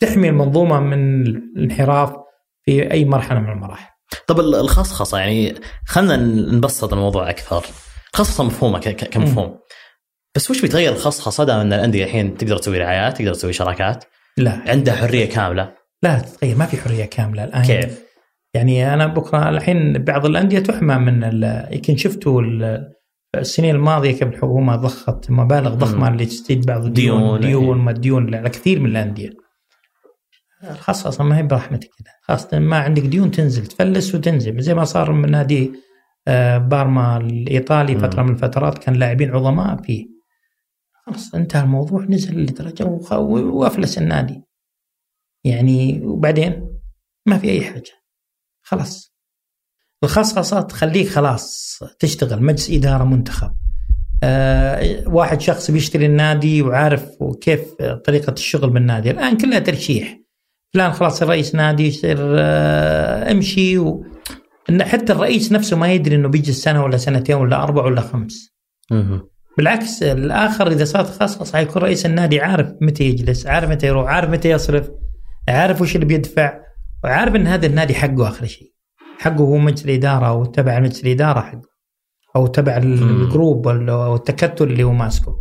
تحمي المنظومة من الانحراف في أي مرحلة من المراحل. طب ال- الخصخصه يعني خلينا نبسط الموضوع أكثر. الخصخصه مفهومه كمفهوم. بس وش بيتغير الخصخصه دام إن الأندية الحين تقدر تسوي رعايات تقدر تسوي شراكات لا. عندها حرية كاملة. لا تتغير. ما في حرية كاملة الآن. كيف؟ يعني أنا بكرة الحين بعض الأندية تحمى من ال- يمكن شفتوا ال- السنين الماضية كيف الحكومة ضخت مبالغ ضخمة. لتسديد بعض ديون، الديون إيه. ديون ما ديون على كثير من الأندية. الخاصة ما هي برحمتك كذا خاصة ما عندك ديون تنزل تفلس وتنزل زي ما صار من نادي آه، بارما الإيطالي مم. فترة من الفترات كان لاعبين عظماء فيه خلاص انتهى الموضوع نزل لدرجة وخ- وأفلس النادي يعني وبعدين ما في أي حاجة خلاص الخصخصه تخليك خلاص تشتغل مجلس إدارة منتخب. آه واحد شخص بيشتري النادي وعارف كيف طريقة الشغل بالنادي. الآن كلها ترشيح. فلان خلاص رئيس نادي يصير آه امشي و... إن حتى الرئيس نفسه ما يدري إنه بيجي سنه ولا سنتين ولا أربع ولا خمس. بالعكس الآخر إذا صار خصخص حيكون رئيس النادي عارف متى يجلس عارف متى يروح عارف متى يصرف عارف وش اللي بيدفع وعارف إن هذا النادي حقه آخر شيء. حقه هو مجلس الإدارة أو تبع مجلس الإدارة حقه أو تبع الجروب أو التكتل اللي هو ماسكه.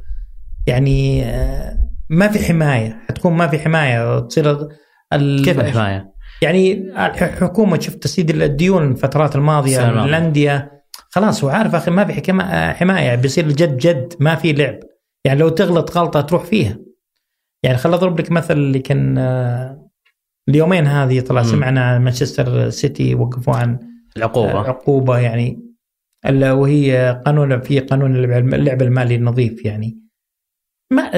يعني آه، ما في حماية حتكون ما في حماية تصير ال- كيف الحماية؟ يعني الحكومة شفت تسديد الديون الفترات الماضية. الأندية. خلاص هو عارف أخي ما في حكما- حماية بيصير الجد جد ما في لعب. يعني لو تغلط غلطة تروح فيها. يعني خل أضرب لك مثل اللي كان آه، اليومين هذه طلع. سمعنا مانشستر سيتي وقفوا عن العقوبة عقوبة يعني ال- وهي قانون في قانون اللعب المالي النظيف يعني ما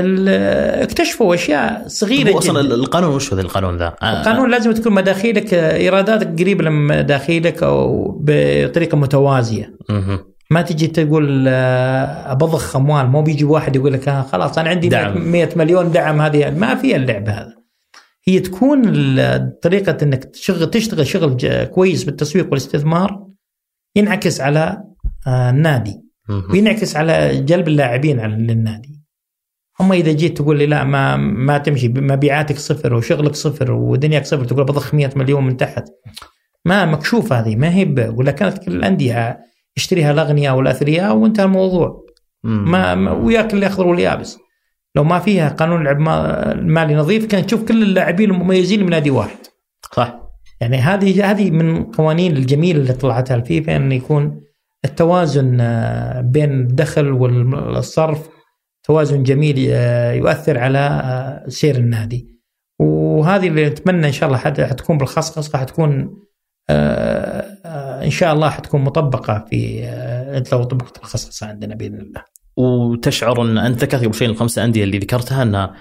اكتشفوا أشياء صغيرة هو أصلا جدا القانون وش هو القانون ذا؟ آه، القانون لازم تكون مداخيلك إيراداتك قريبة لمداخيلك أو بطريقة متوازية. ما تجي تقول آه، بضخ أموال مو بيجي واحد يقول لك آه خلاص أنا عندي دعم. 100 مليون دعم هذه ما في اللعب هذا هي تكون طريقة إنك تشغل تشتغل شغل كويس بالتسويق والاستثمار ينعكس على آه، النادي. وينعكس على جلب اللاعبين على للنادي. أما إذا جيت تقول لي لا ما ما تمشي مبيعاتك صفر وشغلك صفر ودنياك صفر تقول بضخ 100 مليون من تحت. ما مكشوف هذه ما هي ولا كانت كل الأندية يشتريها الأغنياء والأثرياء وانتهى الموضوع. ما, ما وياك الاخضر واليابس لو ما فيها قانون لعب ما- مالي نظيف كان تشوف كل اللاعبين المميزين من نادي واحد. صح؟ يعني هذه هذه من القوانين الجميله اللي طلعتها الفيفا انه يكون التوازن آه، بين الدخل والصرف توازن جميل آه، يؤثر على آه، سير النادي. وهذه اللي نتمنى إن شاء الله حتكون بالخصخصه حتكون إن شاء الله حتكون مطبقة في لو طبقت الخصخصة عندنا بإذن الله. وتشعر أن أنت ذكرت قبل شوي الخمسة أندية اللي ذكرتها انها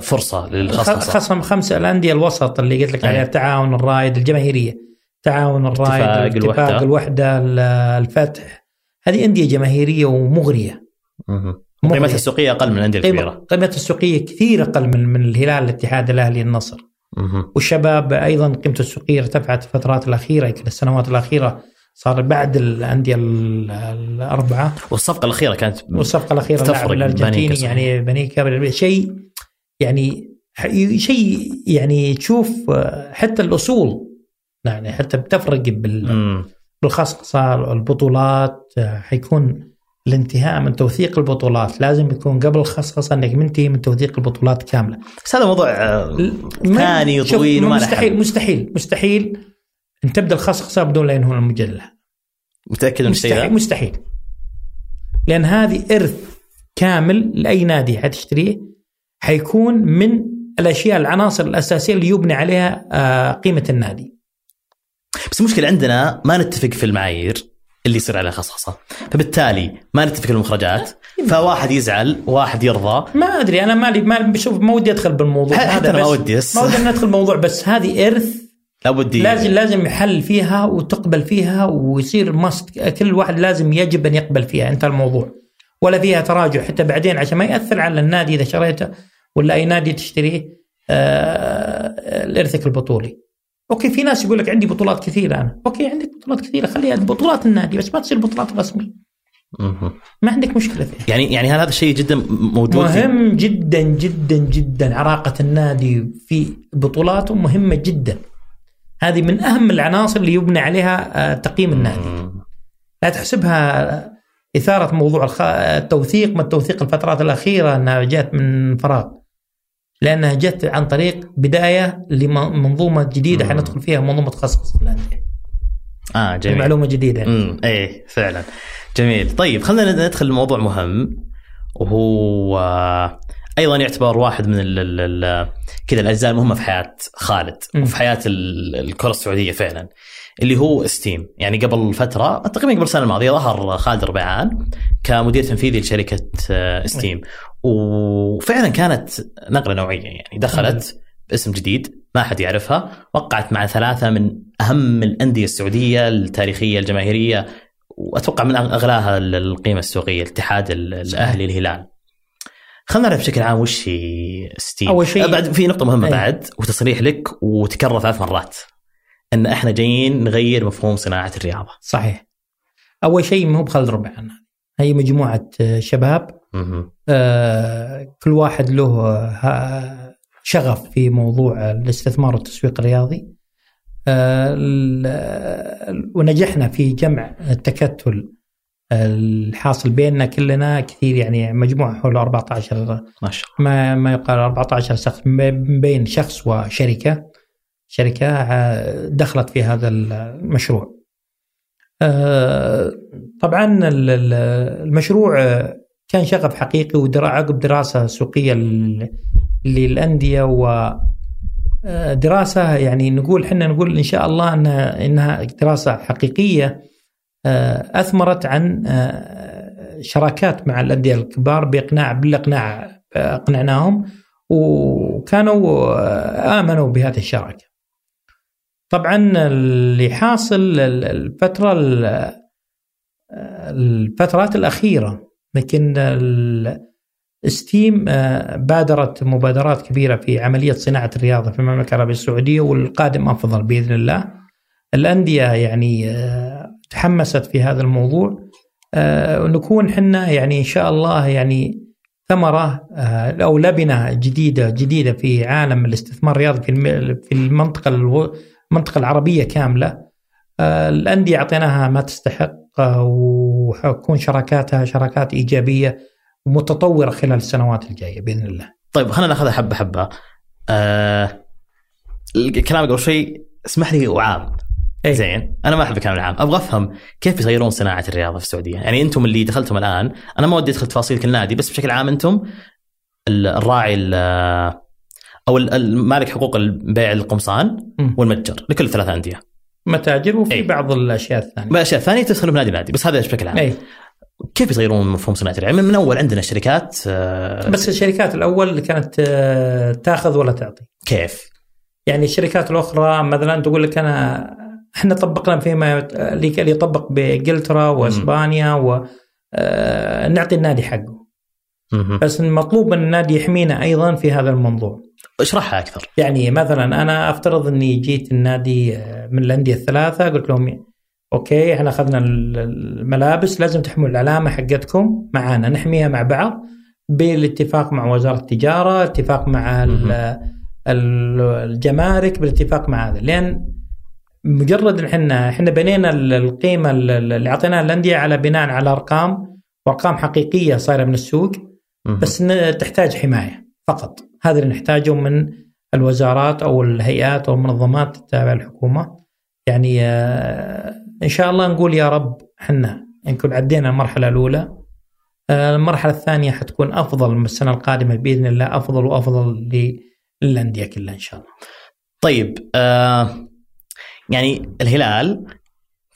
فرصة للخصخصه خصم خمسة الأندية الوسط اللي قلت لك عليها التعاون الرائد الجماهيرية. تعاون الرائد اتفاق الوحدة, الوحدة الفتح. هذه أندية جماهيرية ومغرية. قيمتها السوقية أقل من الأندية الكبيرة. قيمتها السوقية كثير أقل من من الهلال الاتحاد الأهلي النصر. والشباب أيضا قيمته السوقية ارتفعت الفترات الأخيرة يمكن السنوات الأخيرة. صار بعد الأندية الأربعة. والصفقة الأخيرة كانت والصفقة الأخيرة اللاعب الأرجنتيني يعني بنيكا شيء يعني شيء يعني تشوف حتى الأصول يعني حتى بتفرق بال بالخصخصه البطولات حيكون الانتهاء من توثيق البطولات. لازم يكون قبل الخصخصة إنك منتهي من توثيق البطولات كاملة. بس هذا موضوع ثاني وطويل مستحيل مستحيل مستحيل إن تبدأ الخصخصه بدون لا ينهون المجلة. متأكد من مستحيل مستحيل. لأن هذه إرث كامل لأي نادي حتشتريه حيكون من الأشياء العناصر الأساسية اللي يبني عليها آه، قيمة النادي. بس المشكلة عندنا ما نتفق في المعايير اللي يصير عليها خصخصة فبالتالي ما نتفق في المخرجات فواحد يزعل واحد يرضى ما أدري أنا مالي ما بشوف ما ودي أدخل بالموضوع حتى أنا ما ودي ما ودي ندخل بالموضوع بس هذه إرث لابد لازم لازم يحل فيها وتقبل فيها ويصير must كل واحد لازم يجب أن يقبل فيها أنت الموضوع ولا فيها تراجع حتى بعدين عشان ما يأثر على النادي إذا شريته ولا أي نادي تشتريه آه الإرثك البطولي. أوكي في ناس يقول لك عندي بطولات كثيرة أنا، أوكي عندك بطولات كثيرة خليها بطولات النادي بس ما تصير بطولات رسمي. ما عندك مشكلة فيها. يعني يعني هل هذا الشيء جدا موجود مهم. جدا جدا جدا عراقة النادي في بطولاته مهمة جدا. هذه من أهم العناصر اللي يبنى عليها آه، تقييم النادي. لا تحسبها إثارة موضوع التوثيق. ما التوثيق؟ الفترات الأخيرة أنها جات من فراغ. لأنها جت عن طريق بداية لمنظومة جديدة حندخل فيها منظومة تخصص الأندية. آه جميل. معلومة جديدة. امم إيه فعلا. جميل. طيب خلينا ندخل لموضوع مهم وهو أيضا يعتبر واحد من كذا الأجزاء المهمة في حياة خالد وفي حياة الكرة السعودية فعلا اللي هو ستيم يعني قبل فترة تقريبا قبل السنة الماضية ظهر خالد ربيعان كمدير تنفيذي لشركة آه، ستيم وفعلا كانت نقلة نوعية يعني دخلت باسم جديد ما حد يعرفها وقعت مع ثلاثة من أهم الأندية السعودية التاريخية الجماهيرية وأتوقع من أغلاها القيمة السوقية الاتحاد الأهلي الهلال. خلينا نعرف بشكل عام وش هي ستيم أول شيء بعد في نقطة مهمة أي. بعد وتصريح لك وتكرر ثلاث مرات إن إحنا جايين نغير مفهوم صناعة الرياضة. صحيح. أول شيء ما هو بخالد ربيعان هي مجموعة شباب آه كل واحد له آه شغف في موضوع الاستثمار والتسويق الرياضي. آه ونجحنا في جمع التكتل الحاصل بيننا كلنا كثير يعني مجموعة حول 14 ما شاء الله. ما ما يقال 14 شخص بين شخص وشركة. شركة آه، دخلت في هذا المشروع. آه، طبعا المشروع آه، كان شغف حقيقي وعقب دراسة سوقية للأندية و دراسة يعني نقول إحنا نقول إن شاء الله أنها, إنها دراسة حقيقية. أثمرت عن شراكات مع الأندية الكبار بإقناع بالإقناع أقنعناهم وكانوا آمنوا بهذه الشراكة. طبعا اللي حاصل الفترة الفترات الأخيرة لكن ستيم آه، بادرت مبادرات كبيرة في عملية صناعة الرياضة في المملكة العربية السعودية والقادم أفضل بإذن الله. الأندية يعني آه، تحمست في هذا الموضوع آه، ونكون حنا يعني إن شاء الله يعني ثمرة أو لبنة جديدة جديدة في عالم الاستثمار الرياضي في المنطقة المنطقة العربية كاملة. آه، الأندية أعطيناها ما تستحق آه، وحتكون شراكاتها شراكات إيجابية ومتطورة خلال السنوات الجاية بإذن الله. طيب خلينا ناخذها حبة حبة. آه الكلام قبل شوي اسمح لي وعام إيه. زين. أنا ما أحب الكلام العام. أبغى أفهم كيف يغيرون صناعة الرياضة في السعودية. يعني أنتم اللي دخلتم الآن أنا ما ودي أدخل تفاصيل كل نادي بس بشكل عام أنتم ال- الراعي ال- أو ال- ال- مالك حقوق بيع القمصان. والمتجر لكل ثلاث أندية. متاجر وفي إيه. بعض الأشياء الثانية. بقى اشياء ثانية تدخل بنادي نادي بس هذا بشكل عام. اي كيف يغيرون مفهوم صناعة الرياضة؟ من, من أول عندنا شركات آه، بس الشركات الأول كانت آه، تأخذ ولا تعطي؟ كيف؟ يعني الشركات الأخرى مثلا تقول لك أنا إحنا طبقنا فيما اللي يطبق بإنجلترا وإسبانيا و آه، نعطي النادي حقه. بس المطلوب من النادي يحمينا أيضا في هذا الموضوع. اشرحها أكثر. يعني مثلا أنا أفترض أني جيت النادي آه، من الأندية الثلاثة قلت لهم أوكي إحنا أخذنا ال- الملابس لازم تحملوا العلامة حقتكم معانا نحميها مع بعض بالاتفاق مع وزارة التجارة، اتفاق مع الجمارك بالاتفاق مع هذا. لأن مجرد إحنا إحنا بنينا ال- القيمة ال- اللي اعطيناها الأندية على بناء على أرقام وأرقام حقيقية صايرة من السوق. بس تحتاج حماية فقط. هذا اللي نحتاجه من الوزارات أو الهيئات أو المنظمات التابعه للحكومه يعني آه، إن شاء الله نقول يا رب إحنا نكون عدينا المرحلة الأولى آه، المرحلة الثانية حتكون أفضل من السنة القادمة بإذن الله أفضل وأفضل للأندية كلها إن شاء الله. طيب آه يعني الهلال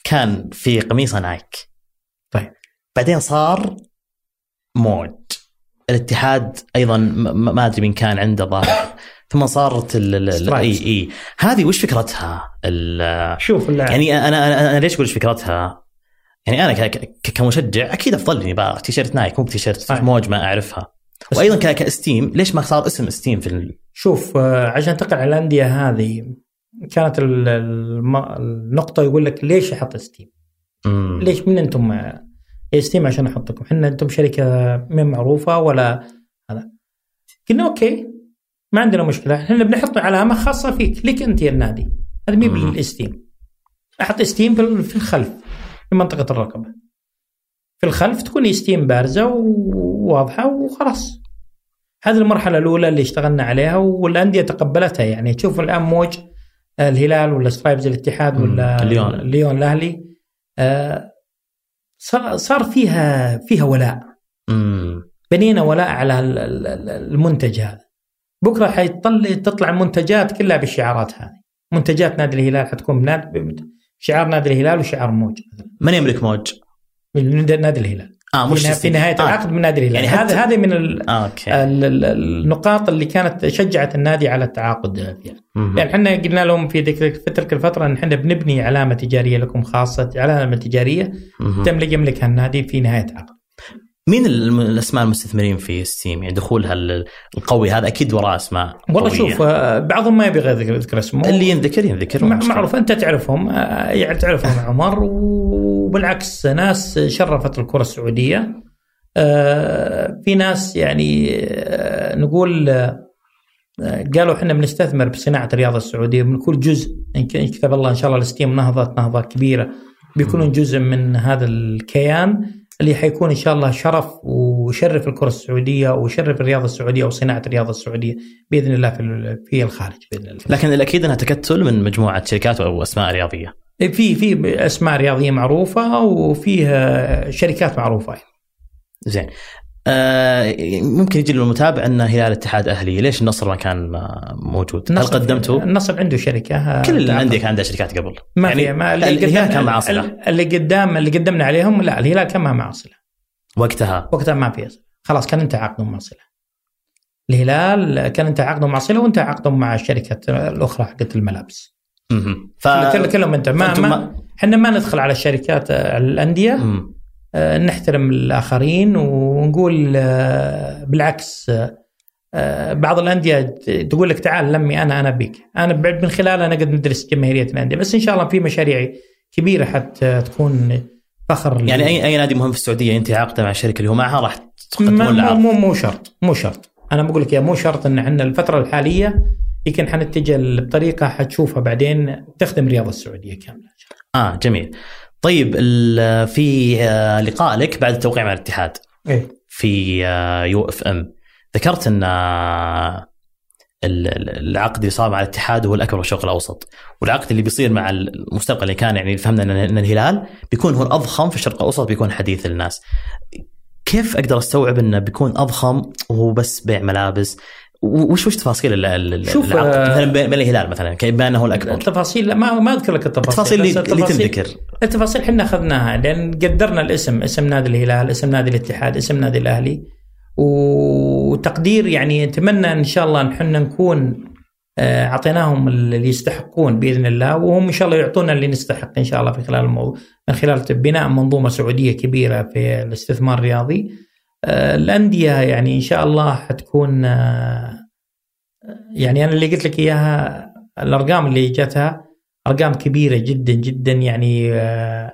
كان في قميصه نايك طيب. بعدين صار موج الاتحاد أيضا ما أدري مين كان عنده ظاهر [laughs] ثم صارت ال- اي. إي هذه وش فكرتها؟ شوف يعني أنا أنا أنا ليش أقول فكرتها؟ يعني أنا كمشجع أكيد أفضل بقى تيشيرت نايك مو تيشيرت. موج ما أعرفها وأيضا كستيم ليش ما صار اسم ستيم في ال... شوف آه، عشان تقع الأندية هذه كانت النقطة يقول لك ليش أحط ستيم؟ ليش من أنتم ستيم عشان أحطكم؟ إحنا أنتم شركة من معروفة ولا هذا؟ قلنا أوكي ما عندنا مشكلة. إحنا بنحط علامه خاصة فيك لك أنت يا النادي. هذا مي. بالستيم أحط ستيم في ال- في الخلف في منطقة الرقبه في الخلف تكون ستيم بارزة وواضحة وخلاص. هذه المرحلة الأولى اللي اشتغلنا عليها والأندية تقبلتها يعني. تشوف الآن موج الهلال ولا سترايبز الاتحاد. ولا الليون. الليون الأهلي آه، صار فيها فيها ولاء مم. بنينا ولاء على ال- ال- ال- المنتج هذا بكرة حيطلع تطلع المنتجات كلها بالشعارات هذه منتجات نادي الهلال حتكون بناد شعار نادي الهلال وشعار موج من يملك موج؟ من نادي الهلال آه في مش في نهاية آه. العقد من نادي الهلال يعني يعني حتى- هذا هذه من ال- آه، ال- ال- النقاط اللي كانت شجعت النادي على التعاقد فيها مهم. يعني إحنا قلنا لهم في ذيك تلك الفترة إن إحنا بنبني علامة تجارية لكم خاصة علامة تجارية. تملك يملكها النادي في نهاية عقد مين الأسماء المستثمرين في ستيم يعني دخولها ال- القوي هذا أكيد وراه أسماء والله. شوف آه، بعضهم ما يبغى يذكر يذكر اسمه اللي ينذكر ينذكر معروف أنت تعرفهم آه، يعني تعرفهم عمر. وبالعكس ناس شرفت الكرة السعودية. آه، في ناس يعني نقول قالوا إحنا بنستثمر بصناعة الرياضة السعودية من كل جزء. إن كتب الله إن شاء الله الستيم نهضت نهضة كبيرة. بيكونون جزء من هذا الكيان. اللي حيكون إن شاء الله شرف ويشرف الكرة السعودية ويشرف الرياضة السعودية وصناعة الرياضة السعودية بإذن الله في في الخارج بإذن الله. لكن الأكيد أنها تكتل من مجموعة شركات أو أسماء رياضية. في في أسماء رياضية معروفة وفيه شركات معروفة زين. آه ممكن يجي للمتابع أن هلال اتحاد أهلي ليش النصر ما كان آه، موجود؟ هل النصر- قدمتوا؟ النصر عنده شركة كل الأندية كان عندها شركات قبل ما يعني ما اللي الهلال كان معاه صلة. اللي قدام اللي قدمنا عليهم لا الهلال كان ما معه صله وقتها وقتها ما في. خلاص كان انتهى عقدهم مع الهلال كان انتهى عقدهم مع صله وانتهى عقدهم مع الشركة الأخرى حقت الملابس. ف كل كلهم انت ما فأنتم ما إحنا ما ندخل على الشركات آه، الأندية مم. نحترم الآخرين ونقول آه، بالعكس آه، آه، بعض الأندية تقول لك تعال لمي أنا أنا بيك أنا من خلالها نقدر ندرس جماهيرية الأندية. بس إن شاء الله في مشاريع كبيرة حتى تكون فخر يعني اي أي نادي مهم في السعودية ينتهي عقده مع الشركة اللي هو معها راح تقدمون له مو عرض مو مو شرط مو شرط. أنا بقول لك يا مو شرط إن إحنا الفترة الحالية يمكن حنتجه بطريقة حتشوفها بعدين تخدم الرياضه السعودية كاملة آه جميل. طيب في آه، لقاء لك بعد التوقيع مع الاتحاد. إيه. في آه، يو إف إم. ذكرت إن آه، ال- ال- العقد اللي صار مع الاتحاد هو الأكبر في الشرق الأوسط. والعقد اللي بيصير مع المستقبل اللي كان يعني فهمنا ان الهلال بيكون هو الأضخم في الشرق الأوسط بيكون حديث الناس كيف أقدر أستوعب إنه بيكون أضخم وهو بس بيع ملابس؟ وش وش تفاصيل ال- ال- ال- شوف، العقد؟ آه، مثلا بين الهلال مثلا؟ كيبان انه هو الأكبر. التفاصيل ما ما أذكر لك التفاصيل التفاصيل اللي, اللي التفاصيل- تنذكر. التفاصيل إحنا أخذناها لأن قدرنا الاسم اسم نادي الهلال اسم نادي الاتحاد اسم نادي الأهلي. وتقدير يعني نتمنى إن شاء الله إحنا نكون آه، أعطيناهم اللي يستحقون بإذن الله وهم إن شاء الله يعطونا اللي نستحق إن شاء الله في خلال الموضوع من خلال بناء منظومة سعودية كبيرة في الاستثمار الرياضي. الأندية يعني إن شاء الله حتكون آه، يعني أنا اللي قلت لك إياها الأرقام اللي جاتها أرقام كبيرة جدا جدا يعني آه،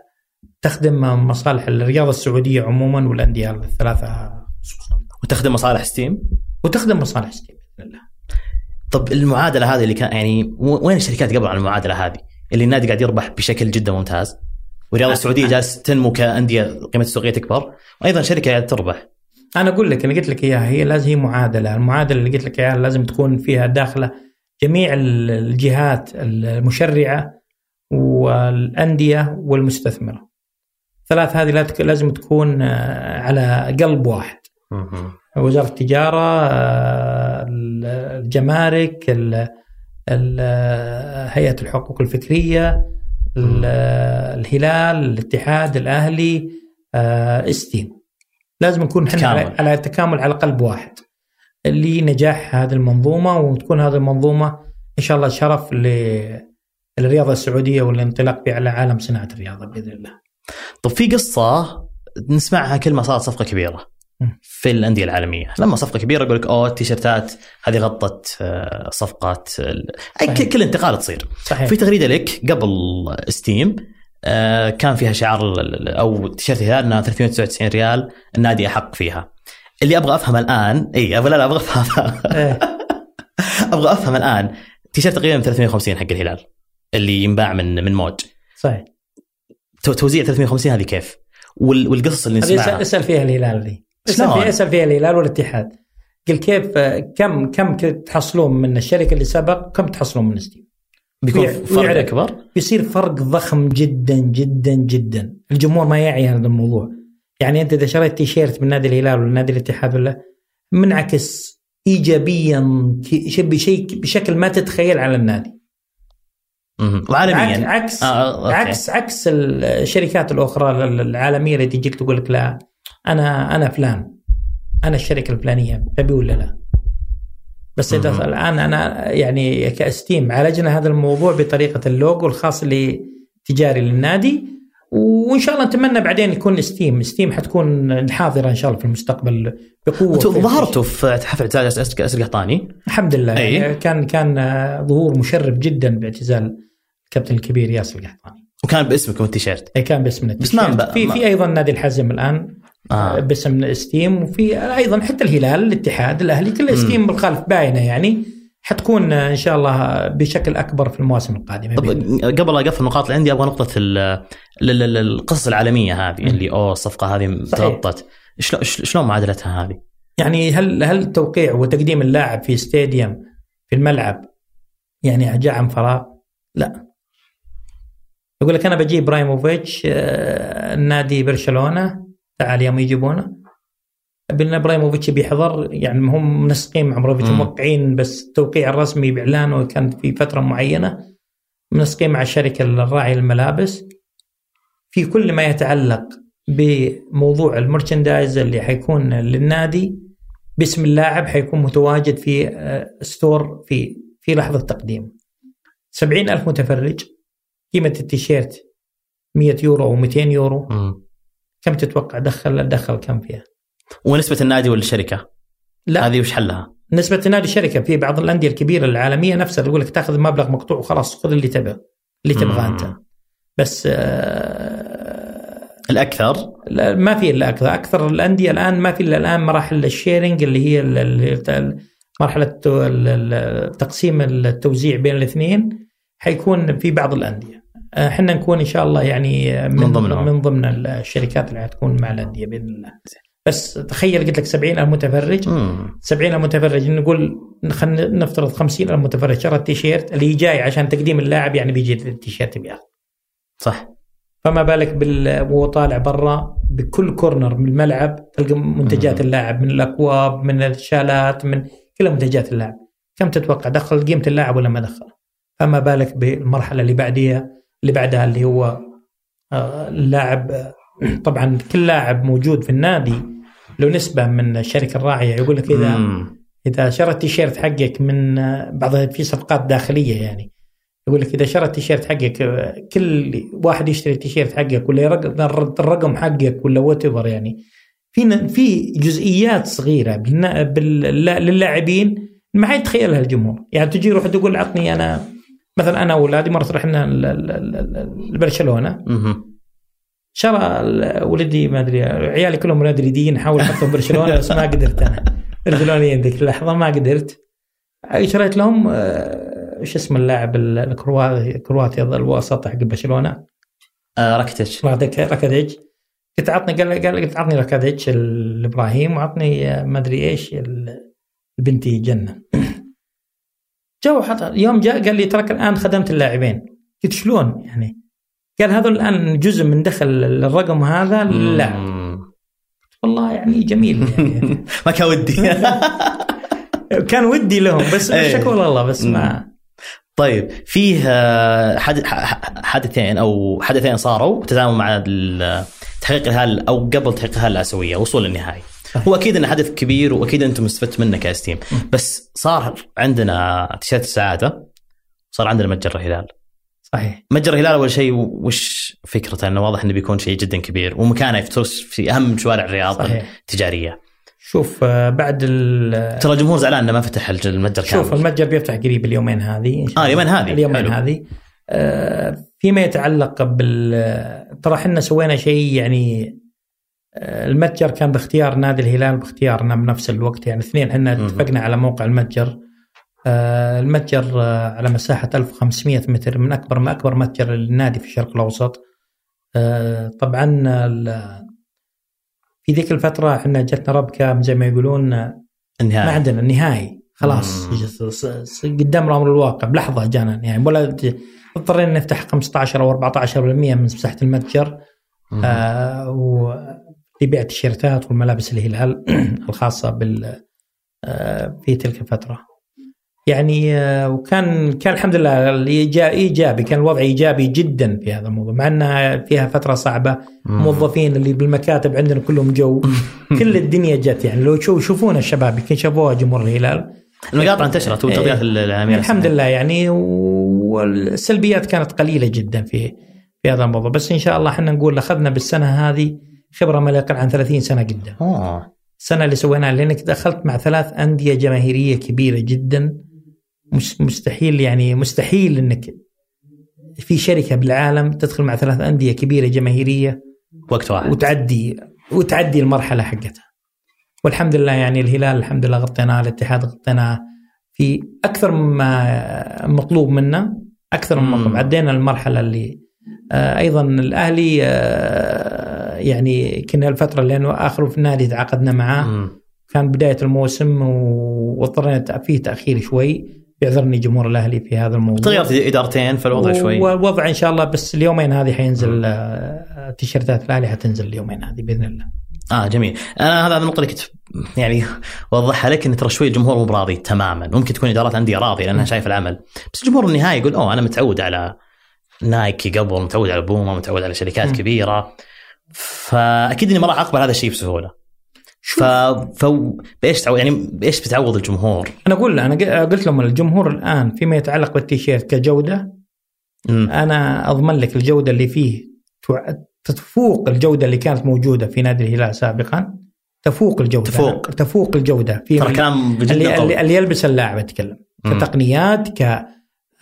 تخدم مصالح الرياضة السعودية عموما والأندية الثلاثة خصوصا. وتخدم مصالح ستيم وتخدم مصالح ستيم بإذن الله. طب المعادلة هذه اللي كان يعني وين الشركات قبل عن المعادلة هذه؟ اللي النادي قاعد يربح بشكل جدا ممتاز. والرياضة السعودية جالس تنمو كأندية قيمة السوقيه تكبر. وأيضا شركة قاعدة تربح. أنا أقول لك أنا قلت لك إياها هي لازم هي معادلة، المعادلة اللي قلت لك إياها لازم تكون فيها داخلة جميع ال- الجهات المشرعة والأندية والمستثمرة. الثلاث هذه لازم تكون آه، على قلب واحد. وزارة التجارة آه، الجمارك ال- ال- هيئة الحقوق الفكرية ال- الهلال الاتحاد الأهلي آه، إستيم لازم نكون إحنا. على, على تكامل على قلب واحد لنجاح هذه المنظومة وتكون هذه المنظومة إن شاء الله شرف للرياضة السعودية والانطلاق بها على عالم صناعة الرياضة بإذن الله. طب في قصة نسمعها كل ما صارت صفقة كبيرة. في الأندية العالمية لما صفقة كبيرة يقول لك أوه التيشيرتات هذه غطت آه، صفقات ال- كل انتقال تصير صحيح في تغريدة لك قبل ستيم كان فيها شعار أو تيشيرت الهلال إنها 399 ريال النادي أحق فيها. اللي أبغى افهم الآن إي أبغى لا لا أبغى افهم إيه. [laughs] أبغى افهم الآن. تيشيرت تقريبا 350 حق الهلال اللي ينباع من من موج. صحيح. تو- توزيع 350 هذه كيف؟ وال- والقصص اللي نسمعها. اسال فيها الهلال دي اسأل؟ فيها اسأل فيها الهلال والاتحاد. قل كيف آه، كم كم تحصلون من الشركة اللي سبق كم تحصلون من ستيم بيكون فرق. أكبر؟ بيصير فرق ضخم جدا جدا جدا. الجمهور ما يعي هذا الموضوع. يعني أنت إذا شريت تيشيرت من نادي الهلال ولا نادي الاتحاد ولا منعكس ايجابيا بشيء بشكل ما تتخيل على النادي. مهم. عكس آه، okay. عكس عكس الشركات الأخرى العالمية اللي تجيك تقول لك لا أنا أنا فلان. أنا الشركة الفلانية. تبي ولا لا؟ بس إذا. الآن أنا يعني كستيم عالجنا هذا الموضوع بطريقة اللوجو الخاص اللي تجاري للنادي وإن شاء الله نتمنى بعدين يكون ستيم ستيم حتكون حاضرة إن شاء الله في المستقبل بقوة ظهرتوا في حفل اعتزال ياسر قحطاني الحمد لله أي. يعني كان كان ظهور مشرف جدا باعتزال الكابتن الكبير ياسر القحطاني وكان باسمكم التيشيرت اي كان باسم بس ما التيشيرت. في في أيضا نادي الحزم الآن آه. باسم ستيم وفي أيضا حتى الهلال الاتحاد الأهلي كل ستيم بالخلف باينه يعني حتكون إن شاء الله بشكل أكبر في المواسم القادمة طب. قبل أقفل النقاط اللي عندي أبغى نقطة ال- ال- ال- القصص العالمية هذه. اللي أوه الصفقة هذه. تغطت شلون شلون معادلتها هذه؟ يعني هل هل التوقيع وتقديم اللاعب في stadium في الملعب يعني جاء عن فراغ؟ لا يقول لك أنا بجيب إبراهيموفيتش آه، النادي برشلونة تعال يوم يجيبونه ابن إبراهيموفيتش بيحضر يعني هم منسقين مع إبراهيموفيتش. موقعين بس التوقيع الرسمي باعلانه كان في فترة معينة منسقين مع الشركة الراعيه للملابس في كل ما يتعلق بموضوع ال merchandise اللي حيكون للنادي باسم اللاعب حيكون متواجد في آه، store في في لحظة تقديم سبعين ألف متفرج قيمة التيشيرت 100 يورو و200 يورو مم. كم تتوقع دخل دخل كم فيها؟ ونسبة النادي والشركة لا. هذه وش حلها؟ نسبة النادي الشركة في بعض الأندية الكبيرة العالمية نفسها تقول لك تاخذ مبلغ مقطوع وخلاص خذ اللي تبغى اللي تبغاه. أنت. بس آه، الأكثر؟ لا، ما في إلا أكثر. أكثر الأندية الآن ما في إلا الآن مراحل ال sharing اللي هي ال- ال- ال- مرحلة الت- ال- ال- تقسيم التوزيع بين الاثنين. حيكون في بعض الأندية. إحنا نكون إن شاء الله يعني من, من ضمنهم. من ضمن الشركات اللي حتكون مع الأندية بإذن الله. بس تخيل قلت لك 70000 متفرج. مم. 70000 متفرج نقول خلينا نفترض 50000 متفرج. شرى التيشيرت اللي جاي عشان تقديم اللاعب يعني بيجي التيشيرت بياخذ صح. فما بالك بال وهو طالع برا بكل كورنر من الملعب تلقى منتجات مم. اللاعب من الأكواب من الشالات من كل منتجات اللاعب. كم تتوقع دخل قيمة اللاعب ولا ما دخل؟ فما بالك بالمرحلة اللي بعديها. اللي بعدها اللي هو اللاعب آه، طبعا كل لاعب موجود في النادي له نسبة من الشركة الراعية يقول لك إذا مم. إذا شرى التيشيرت حقك من بعضها في صفقات داخلية يعني يقول لك إذا شرى التيشيرت حقك كل واحد يشتري التيشيرت حقك ولا الرقم حقك ولا وات يعني في في جزئيات صغيرة بالنا- بال- للاعبين ما حد يتخيلها الجمهور يعني تجي روح تقول عطني أنا مثلا أنا واولادي مرة رحنا لبرشلونه. شرى ولدي ما أدري عيالي كلهم مدريديين احاول احطهم برشلونة بس ما قدرت أنا. برشلونيين ذيك اللحظة ما قدرت. شريت لهم آه، إيش اسم اللاعب ال- الكرواتي الكرواتي الوسط حق برشلونة؟ آه راكديج قلت عطني قال قال قلت عطني راكديج الإبراهيم وعطني آه، ما أدري إيش ال- بنتي جنة. جو حط يوم جاء قال لي ترك الآن خدمت اللاعبين قلت شلون يعني قال هذول الآن جزء من دخل الرقم هذا للاعب مم. والله يعني جميل يعني [laughs] ما كان ودي [laughs] كان ودي لهم بس إيه. شكوى الله بس ما طيب فيه آه، حد- ح- حدثين أو حدثين صاروا تزامن مع تحقيق الهلال أو قبل تحقيق الهلال الآسيوية وصول النهائي. هو أكيد انه حدث كبير وأكيد أنتم استفدت منه كاستيم بس صار عندنا تيشيرت السعادة صار عندنا متجر الهلال. صحيح. متجر الهلال أول شيء وش فكرته؟ إنه واضح إنه بيكون شيء جدا كبير ومكانه في في أهم شوارع الرياض التجارية. شوف آه، بعد ال- ترى الجمهور زعلان إنه ما فتح المتجر شوف كامل المتجر بيفتح قريب اليومين هذه. آه. اليومين هذه. اليومين. هذه. آه، فيما يتعلق بال ترى إحنا سوينا شيء يعني المتجر كان باختيار نادي الهلال باختيارنا بنفس الوقت. يعني اثنين إحنا. اتفقنا على موقع المتجر. آه، المتجر آه، على مساحة 1500 متر من أكبر ما أكبر متجر للنادي في الشرق الأوسط. آه، طبعا في ذيك الفترة إحنا جتنا ربكة زي ما يقولون النهايه ما عندنا النهائي. خلاص قدام الأمر الواقع بلحظة جانا يعني. ولا اضطرينا نفتح 15 أو 14% من مساحة المتجر. آه ولبيع التيشيرتات والملابس الهلال [clears throat] الخاصة بال آه في تلك الفترة. يعني آه وكان كان الحمد لله إيجابي كان الوضع إيجابي جدا في هذا الموضوع مع إنها فيها فترة صعبة. مم. موظفين اللي بالمكاتب عندنا كلهم جو. [laughs] كل الدنيا جت يعني لو شو يشوفون الشباب يمكن شافوها جمهور الهلال. المقاطع انتشرت والتغطيات العالميه الحمد لله يعني والسلبيات كانت قليلة جدا في في هذا الموضوع. بس إن شاء الله إحنا نقول أخذنا بالسنة هذه خبرة ما لا يقل عن 30 سنة قدام آه. السنة اللي سويناها لأنك دخلت مع ثلاث أندية جماهيرية كبيرة جدا. مستحيل يعني مستحيل إنك في شركة بالعالم تدخل مع ثلاث أندية كبيرة جماهيرية وقت واحد. وتعدي وتعدي المرحلة حقتها. والحمد لله يعني الهلال الحمد لله غطيناه الاتحاد غطيناه. في أكثر مما مطلوب منا أكثر من. مطلوب. عدينا المرحلة اللي آه، أيضا الأهلي آه، يعني كنا الفترة لأنه آخر في النادي تعاقدنا معاه. كان بداية الموسم واضطرينا فيه تأخير شوي بيعذرني جمهور الأهلي في هذا الموضوع. تغيرت إدارتين فالوضع شوي. والوضع إن شاء الله بس اليومين هذه حينزل آه، تيشيرتات الأهلي حتنزل اليومين هذه بإذن الله. آه جميل. أنا هذا النقطة اللي كنت يعني اوضحها لك إن ترى شوي الجمهور مو براضي تماما. ممكن تكون إدارات انديه راضية لأنها شايف العمل. بس الجمهور النهائي يقول أوه أنا متعود على نايكي قبل متعود على بوما متعود على شركات مم. كبيرة. فأكيد إني ما راح اقبل هذا الشيء بسهولة ف ف بإيش تعوض يعني بإيش بتعوض الجمهور؟ أنا أقول أنا قلت لهم الجمهور الآن فيما يتعلق بالتيشيرت كجودة مم. أنا أضمن لك الجودة اللي فيه تفوق الجودة اللي كانت موجودة في نادي الهلال سابقا تفوق الجودة تفوق. تفوق الجودة في ترى كلام اللي, اللي, اللي يلبس اللاعب أتكلم. كتقنيات ك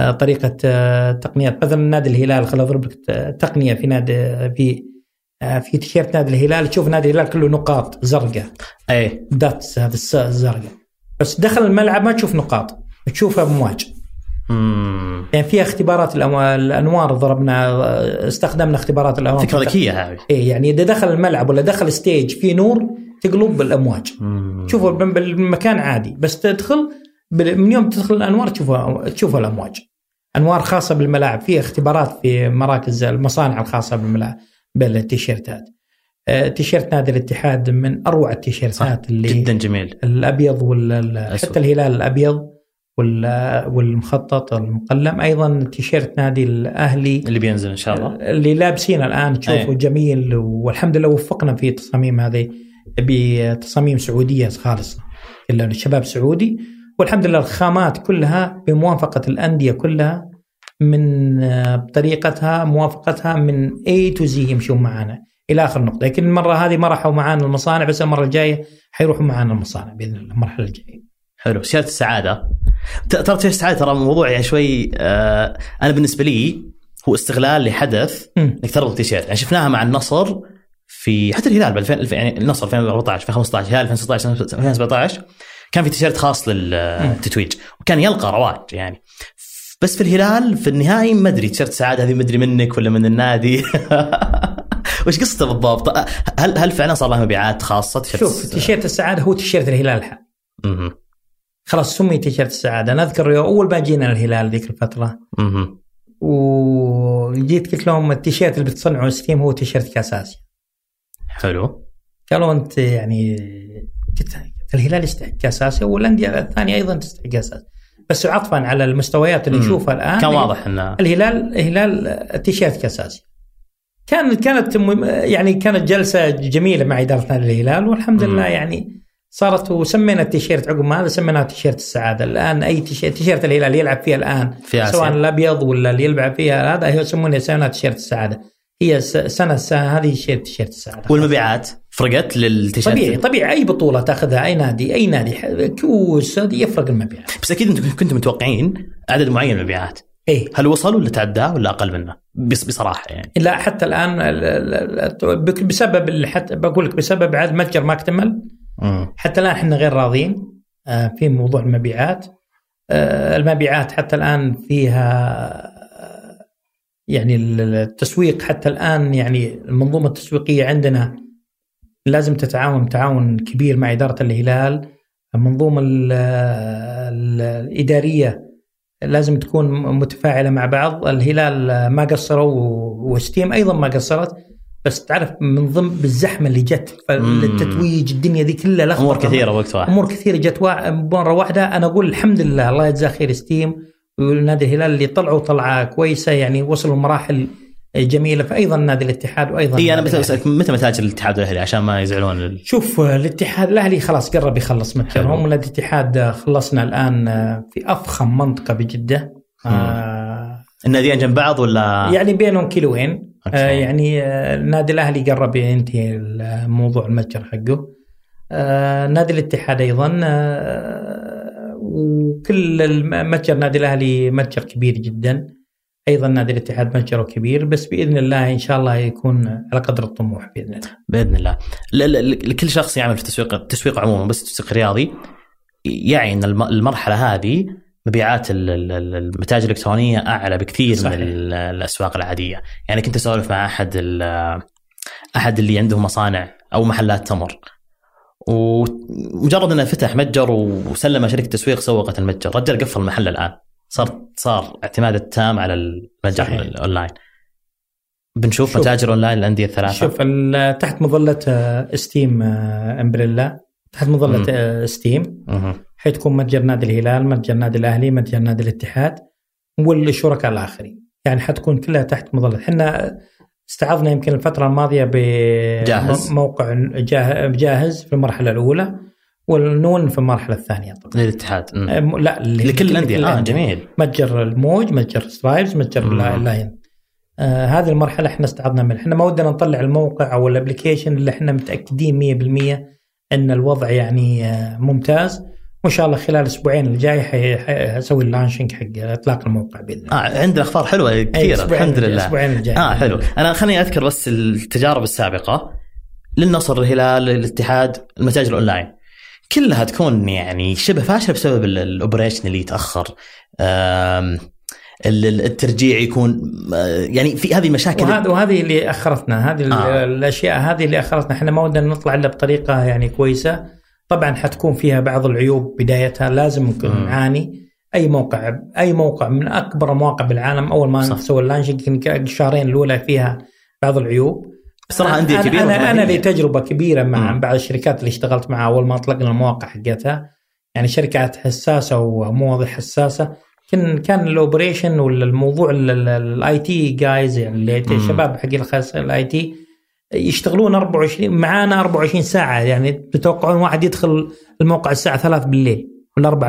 آه، طريقة آه، تقنيات مثلا نادي الهلال خل أضرب لك ت- تقنية في نادي في آه، في تيشيرت نادي الهلال. تشوف نادي الهلال كله نقاط زرقاء. إي dots هذا الزرقاء بس دخل الملعب ما تشوف نقاط تشوفها امواج مم. يعني فيها اختبارات الأمو- الأنوار ضربنا آه، استخدمنا اختبارات الأنوار. فكرة ذكية هذه. إيه يعني إذا دخل الملعب ولا دخل stage في نور تقلب الامواج مم. تشوفه بالم- بالمكان عادي. بس تدخل من يوم تدخل الأنوار تشوفها تشوف الأمواج. أنوار خاصة بالملاعب. في اختبارات في مراكز المصانع الخاصة بالملاعب. بالتيشيرتات آه، تيشيرت نادي الاتحاد من أروع التيشيرتات اللي جدا جميل. الأبيض وال. حتى الهلال الأبيض وال- والمخطط المقلم. أيضا تيشيرت نادي الأهلي اللي بينزل إن شاء الله. اللي لابسين الآن تشوفه أيه. جميل والحمد لله وفقنا في التصاميم هذه بتصاميم سعودية خالصة. إلا الشباب سعودي. والحمد لله الخامات كلها بموافقة الأندية كلها من آه، بطريقتها موافقتها من A تو Z يمشون معنا إلى آخر نقطة. لكن المرة هذه ما راحوا معانا المصانع بس المرة الجاية حيروحوا معانا المصانع بإذن الله المرحلة الجاية. حلو. تيشيرت السعادة. ترى السعادة ترى موضوع يعني شوي آه أنا بالنسبة لي هو استغلال لحدث. إنك تربط تيشيرت يعني شفناها مع النصر في حتى الهلال ب 2000 يعني النصر 2014 2015 الهلال 2016 2017 كان في تيشيرت خاص للتتويج. وكان يلقى رواج يعني. بس في الهلال في النهائي ما أدري تيشيرت السعاده هذه ما أدري منك ولا من النادي. [laughs] وش قصته بالضبط؟ هل هل فعلا صار لها مبيعات خاصة؟ تيشيرت شوف تيشيرت السعادة هو تيشيرت الهلال الحال. خلاص سمي تيشيرت السعادة. أنا أذكر أول ما جينا الهلال ذيك الفترة. وجيت قلت لهم التيشيرت اللي بتصنعه ستيم هو تيشيرت كاس اسيا حلو. قالوا أنت يعني قلت قلت الهلال يستحق كاس اسيا والأندية الثانية أيضا تستحق كاس اسيا بس عطفا على المستويات اللي. نشوفها الآن كان واضح إنه الهلال الهلال تيشيرت كاس اسيا كان كانت يعني كانت جلسة جميلة مع إدارة نادي الهلال والحمد مم. لله يعني صارت وسمينا التيشيرت عقب ما هذا سميناه تيشيرت السعادة الآن أي تيشيرت تيشيرت الهلال يلعب فيه الآن في آسيا. سواء الأبيض ولا اللي يلعب فيها هذا هي يسمونه سنة تيشيرت السعادة هي سنة هذه تيشيرت السعادة والمبيعات فرقت للتيشيرت؟ طبيعي طبيعي. أي بطولة تأخذها أي نادي أي نادي كؤوس هذه يفرق المبيعات. بس أكيد أنتم كنتم متوقعين عدد معين من المبيعات. إيه. هل وصل ولا تعداه ولا أقل منه؟ بص بصراحة يعني. لا حتى الآن بسبب حتى بقول لك بسبب عدد متجر ما اكتمل. حتى الآن إحنا غير راضيين آه، في موضوع المبيعات. آه، المبيعات حتى الآن فيها آه، يعني ال- التسويق حتى الآن يعني المنظومة التسويقية عندنا لازم تتعاون تعاون كبير مع إدارة الهلال. المنظومة ال- ال- الإدارية لازم تكون متفاعلة مع بعض. الهلال ما قصروا وستيم أيضا ما قصرت بس تعرف من ضمن بالزحمة اللي جت مم. التتويج الدنيا ذي كلها لخبطة. أمور كثيرة وقت واحد. أمور كثيرة جت مرة واحدة. أنا أقول الحمد لله الله يجزاه خير ستيم. ونادي الهلال اللي طلعوا طلعة كويسة يعني وصلوا مراحل جميلة. فايضا نادي الاتحاد وأيضا اي أنا بس. بسالك متى متاجر الاتحاد والأهلي عشان ما يزعلون؟ ال... شوف الاتحاد الأهلي خلاص قرب يخلص. متجرهم والاتحاد خلصنا الآن في أفخم منطقة بجدة. آه الناديين جنب بعض ولا؟ يعني بينهم كيلوين. آه يعني آه، النادي الأهلي قرب ينتهي موضوع المتجر حقه. آه نادي الاتحاد أيضا آه وكل متجر نادي الأهلي متجر كبير جدا. أيضا نادي الاتحاد متجره كبير بس بإذن الله إن شاء الله يكون على قدر الطموح بإذن الله. بإذن الله. لكل شخص يعمل في التسويق التسويق عموما بس التسويق الرياضي يعي إن الم- المرحلة هذه مبيعات ال- ال- ال- المتاجر الإلكترونية أعلى بكثير صحيح. من ال- الأسواق العادية، يعني كنت أسولف مع أحد أحد اللي عنده مصانع أو محلات تمر ومجرد أنه فتح متجر وسلم شركة تسويق سوقت المتجر، الرجال قفل المحل الآن. صار صار اعتماد التام على المتجر. الأونلاين. بنشوف شوف. متاجر أونلاين الأندية الثلاثة شوف تحت مظلة آه، ستيم آه، umbrella تحت مظلة. آه، ستيم مهم. حتكون متجر نادي الهلال متجر نادي الأهلي متجر نادي الاتحاد والشركاء الآخرين يعني حتكون كلها تحت مظلة إحنا استعرضنا يمكن الفترة الماضية جاهز. بموقع جاه- جاهز في المرحلة الأولى ونون في المرحلة الثانية طبعا. للاتحاد. لا لكل الأندية. آه جميل. متجر الموج متجر سترايبز متجر اللاين آه هذه المرحلة إحنا استعرضنا منها. إحنا ما ودنا نطلع الموقع أو ال application إلا إحنا متأكدين 100% إن الوضع يعني آه ممتاز. وإن شاء الله خلال الأسبوعين الجاي حيسوي ال launching حق إطلاق الموقع بإذن الله. آه عندنا أخبار حلوة كثيرة. الحمد لله. الاسبوعين الجاي. آه حلو. أنا خليني أذكر بس التجارب السابقة. للنصر الهلال الاتحاد المتاجر الأونلاين. كلها تكون يعني شبه فاشلة بسبب ال- ال operation اللي يتأخر. الترجيع يكون يعني في هذه المشاكل وهذه وهذه اللي أخرتنا هذه آه. الأشياء هذه اللي أخرتنا. إحنا ما ودنا نطلع إلا بطريقة يعني كويسة. طبعا حتكون فيها بعض العيوب بدايتها. لازم نعاني. أي موقع أي موقع من أكبر المواقع بالعالم. أول ما نسوي ال launching الشهرين الأولى فيها بعض العيوب. بصراحه انديه كبيره أنا أنا لي تجربة كبيرة مع مم. بعض الشركات اللي اشتغلت معها اول ما اطلقنا المواقع حقتها. يعني شركات حساسة ومواضيع حساسة. كان كان ال operation ولا الموضوع ال IT guys يعني اللي الشباب حق ال IT يشتغلون 24 معانا 24 ساعة. يعني تتوقعون واحد يدخل الموقع الساعة 3 بالليل ولا 4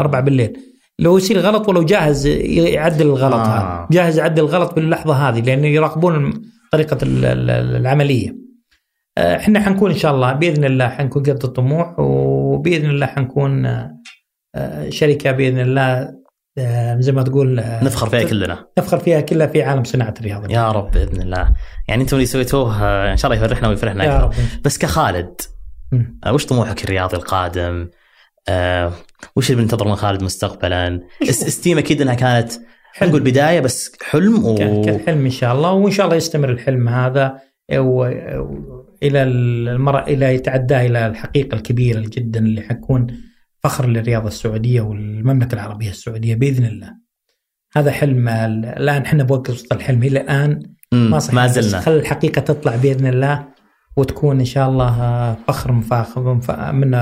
4 بالليل. لو يصير غلط ولو جاهز يعدل الغلط آه. هذا. جاهز يعدل الغلط باللحظة هذه لأنه يراقبون طريقة العملية آه، إحنا حنكون إن شاء الله بإذن الله حنكون قد الطموح وبإذن الله حنكون آه، شركة بإذن الله آه، زي ما تقول نفخر فيها كلنا نفخر فيها كلها في عالم صناعة الرياضة يا رب بإذن الله يعني أنتم اللي سويتوه إن شاء الله يفرحنا ويفرحنا أكثر رب. بس كخالد وش طموحك الرياضي القادم؟ وش اللي بننتظر من خالد مستقبلا؟ [laughs] استيم أكيد إنها كانت حلم. نقول بداية بس حلم و... كان حلم إن شاء الله وإن شاء الله يستمر الحلم هذا و... إلى المرة إلى يتعدى إلى الحقيقة الكبيرة جدا اللي حتكون فخر للرياضه السعودية والمملكة العربية السعودية بإذن الله. هذا حلم الآن إحنا بوقت وسط الحلم إلى الآن ما صح ما زلنا خل الحقيقة تطلع بإذن الله وتكون إن شاء الله فخر مفاخر من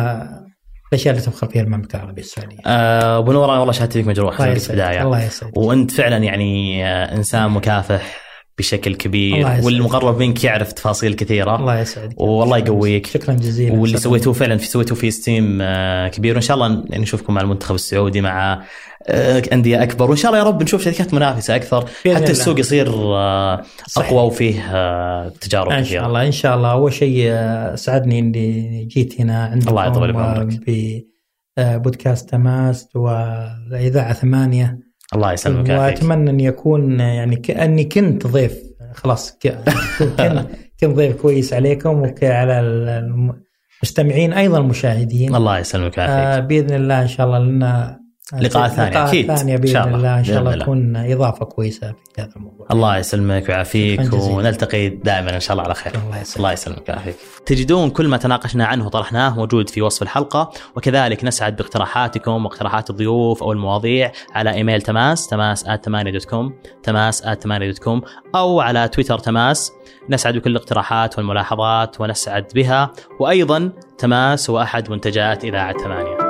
الاشياء اللي تفخر فيها المملكة العربية السعودية. آه، ابو نور والله شهادتي فيك مجروح الله يسعدك البداية الله يسعدك وانت فعلا يعني آه، إنسان مكافح بشكل كبير والمقرب منك يعرف تفاصيل كثيرة. الله يسعدك. والله يقويك. شكرا جزيلا. واللي سويتوه فعلا في سويتوه في ستيم آه، كبير. وإن شاء الله يعني نشوفكم مع المنتخب السعودي مع آه، أندية أكبر. وإن شاء الله يا رب نشوف شركات منافسة أكثر. حتى. السوق يصير آه، أقوى وفيه تجارب كثيرة. ان شاء الله إن شاء الله. أول شيء سعدني إني جيت هنا عندكم الله يطول بعمرك. بودكاست تماس والاذاعه ثمانية. الله يسلمك وأتمنى أن يكون يعني كاني كنت ضيف خلاص كنت [laughs] كنت ضيف كويس عليكم وعلى المستمعين أيضا المشاهدين. الله يسلمك آه بإذن الله إن شاء الله لنا لقاء ثاني أكيد. ثانية باذن الله, الله إن شاء الله تكون إضافة كويسة في هذا الموضوع. الله يسلمك ويعافيك ونلتقي دائما إن شاء الله على خير. الله يسلمك. الله يسلمك ويعافيك. تجدون كل ما تناقشنا عنه وطرحناه موجود في وصف الحلقة وكذلك نسعد باقتراحاتكم واقتراحات الضيوف أو المواضيع على إيميل تماس تماس dot com تماس dot com أو على تويتر تماس. نسعد بكل الاقتراحات والملاحظات ونسعد بها. وأيضا تماس هو احد منتجات إذاعة ثمانيه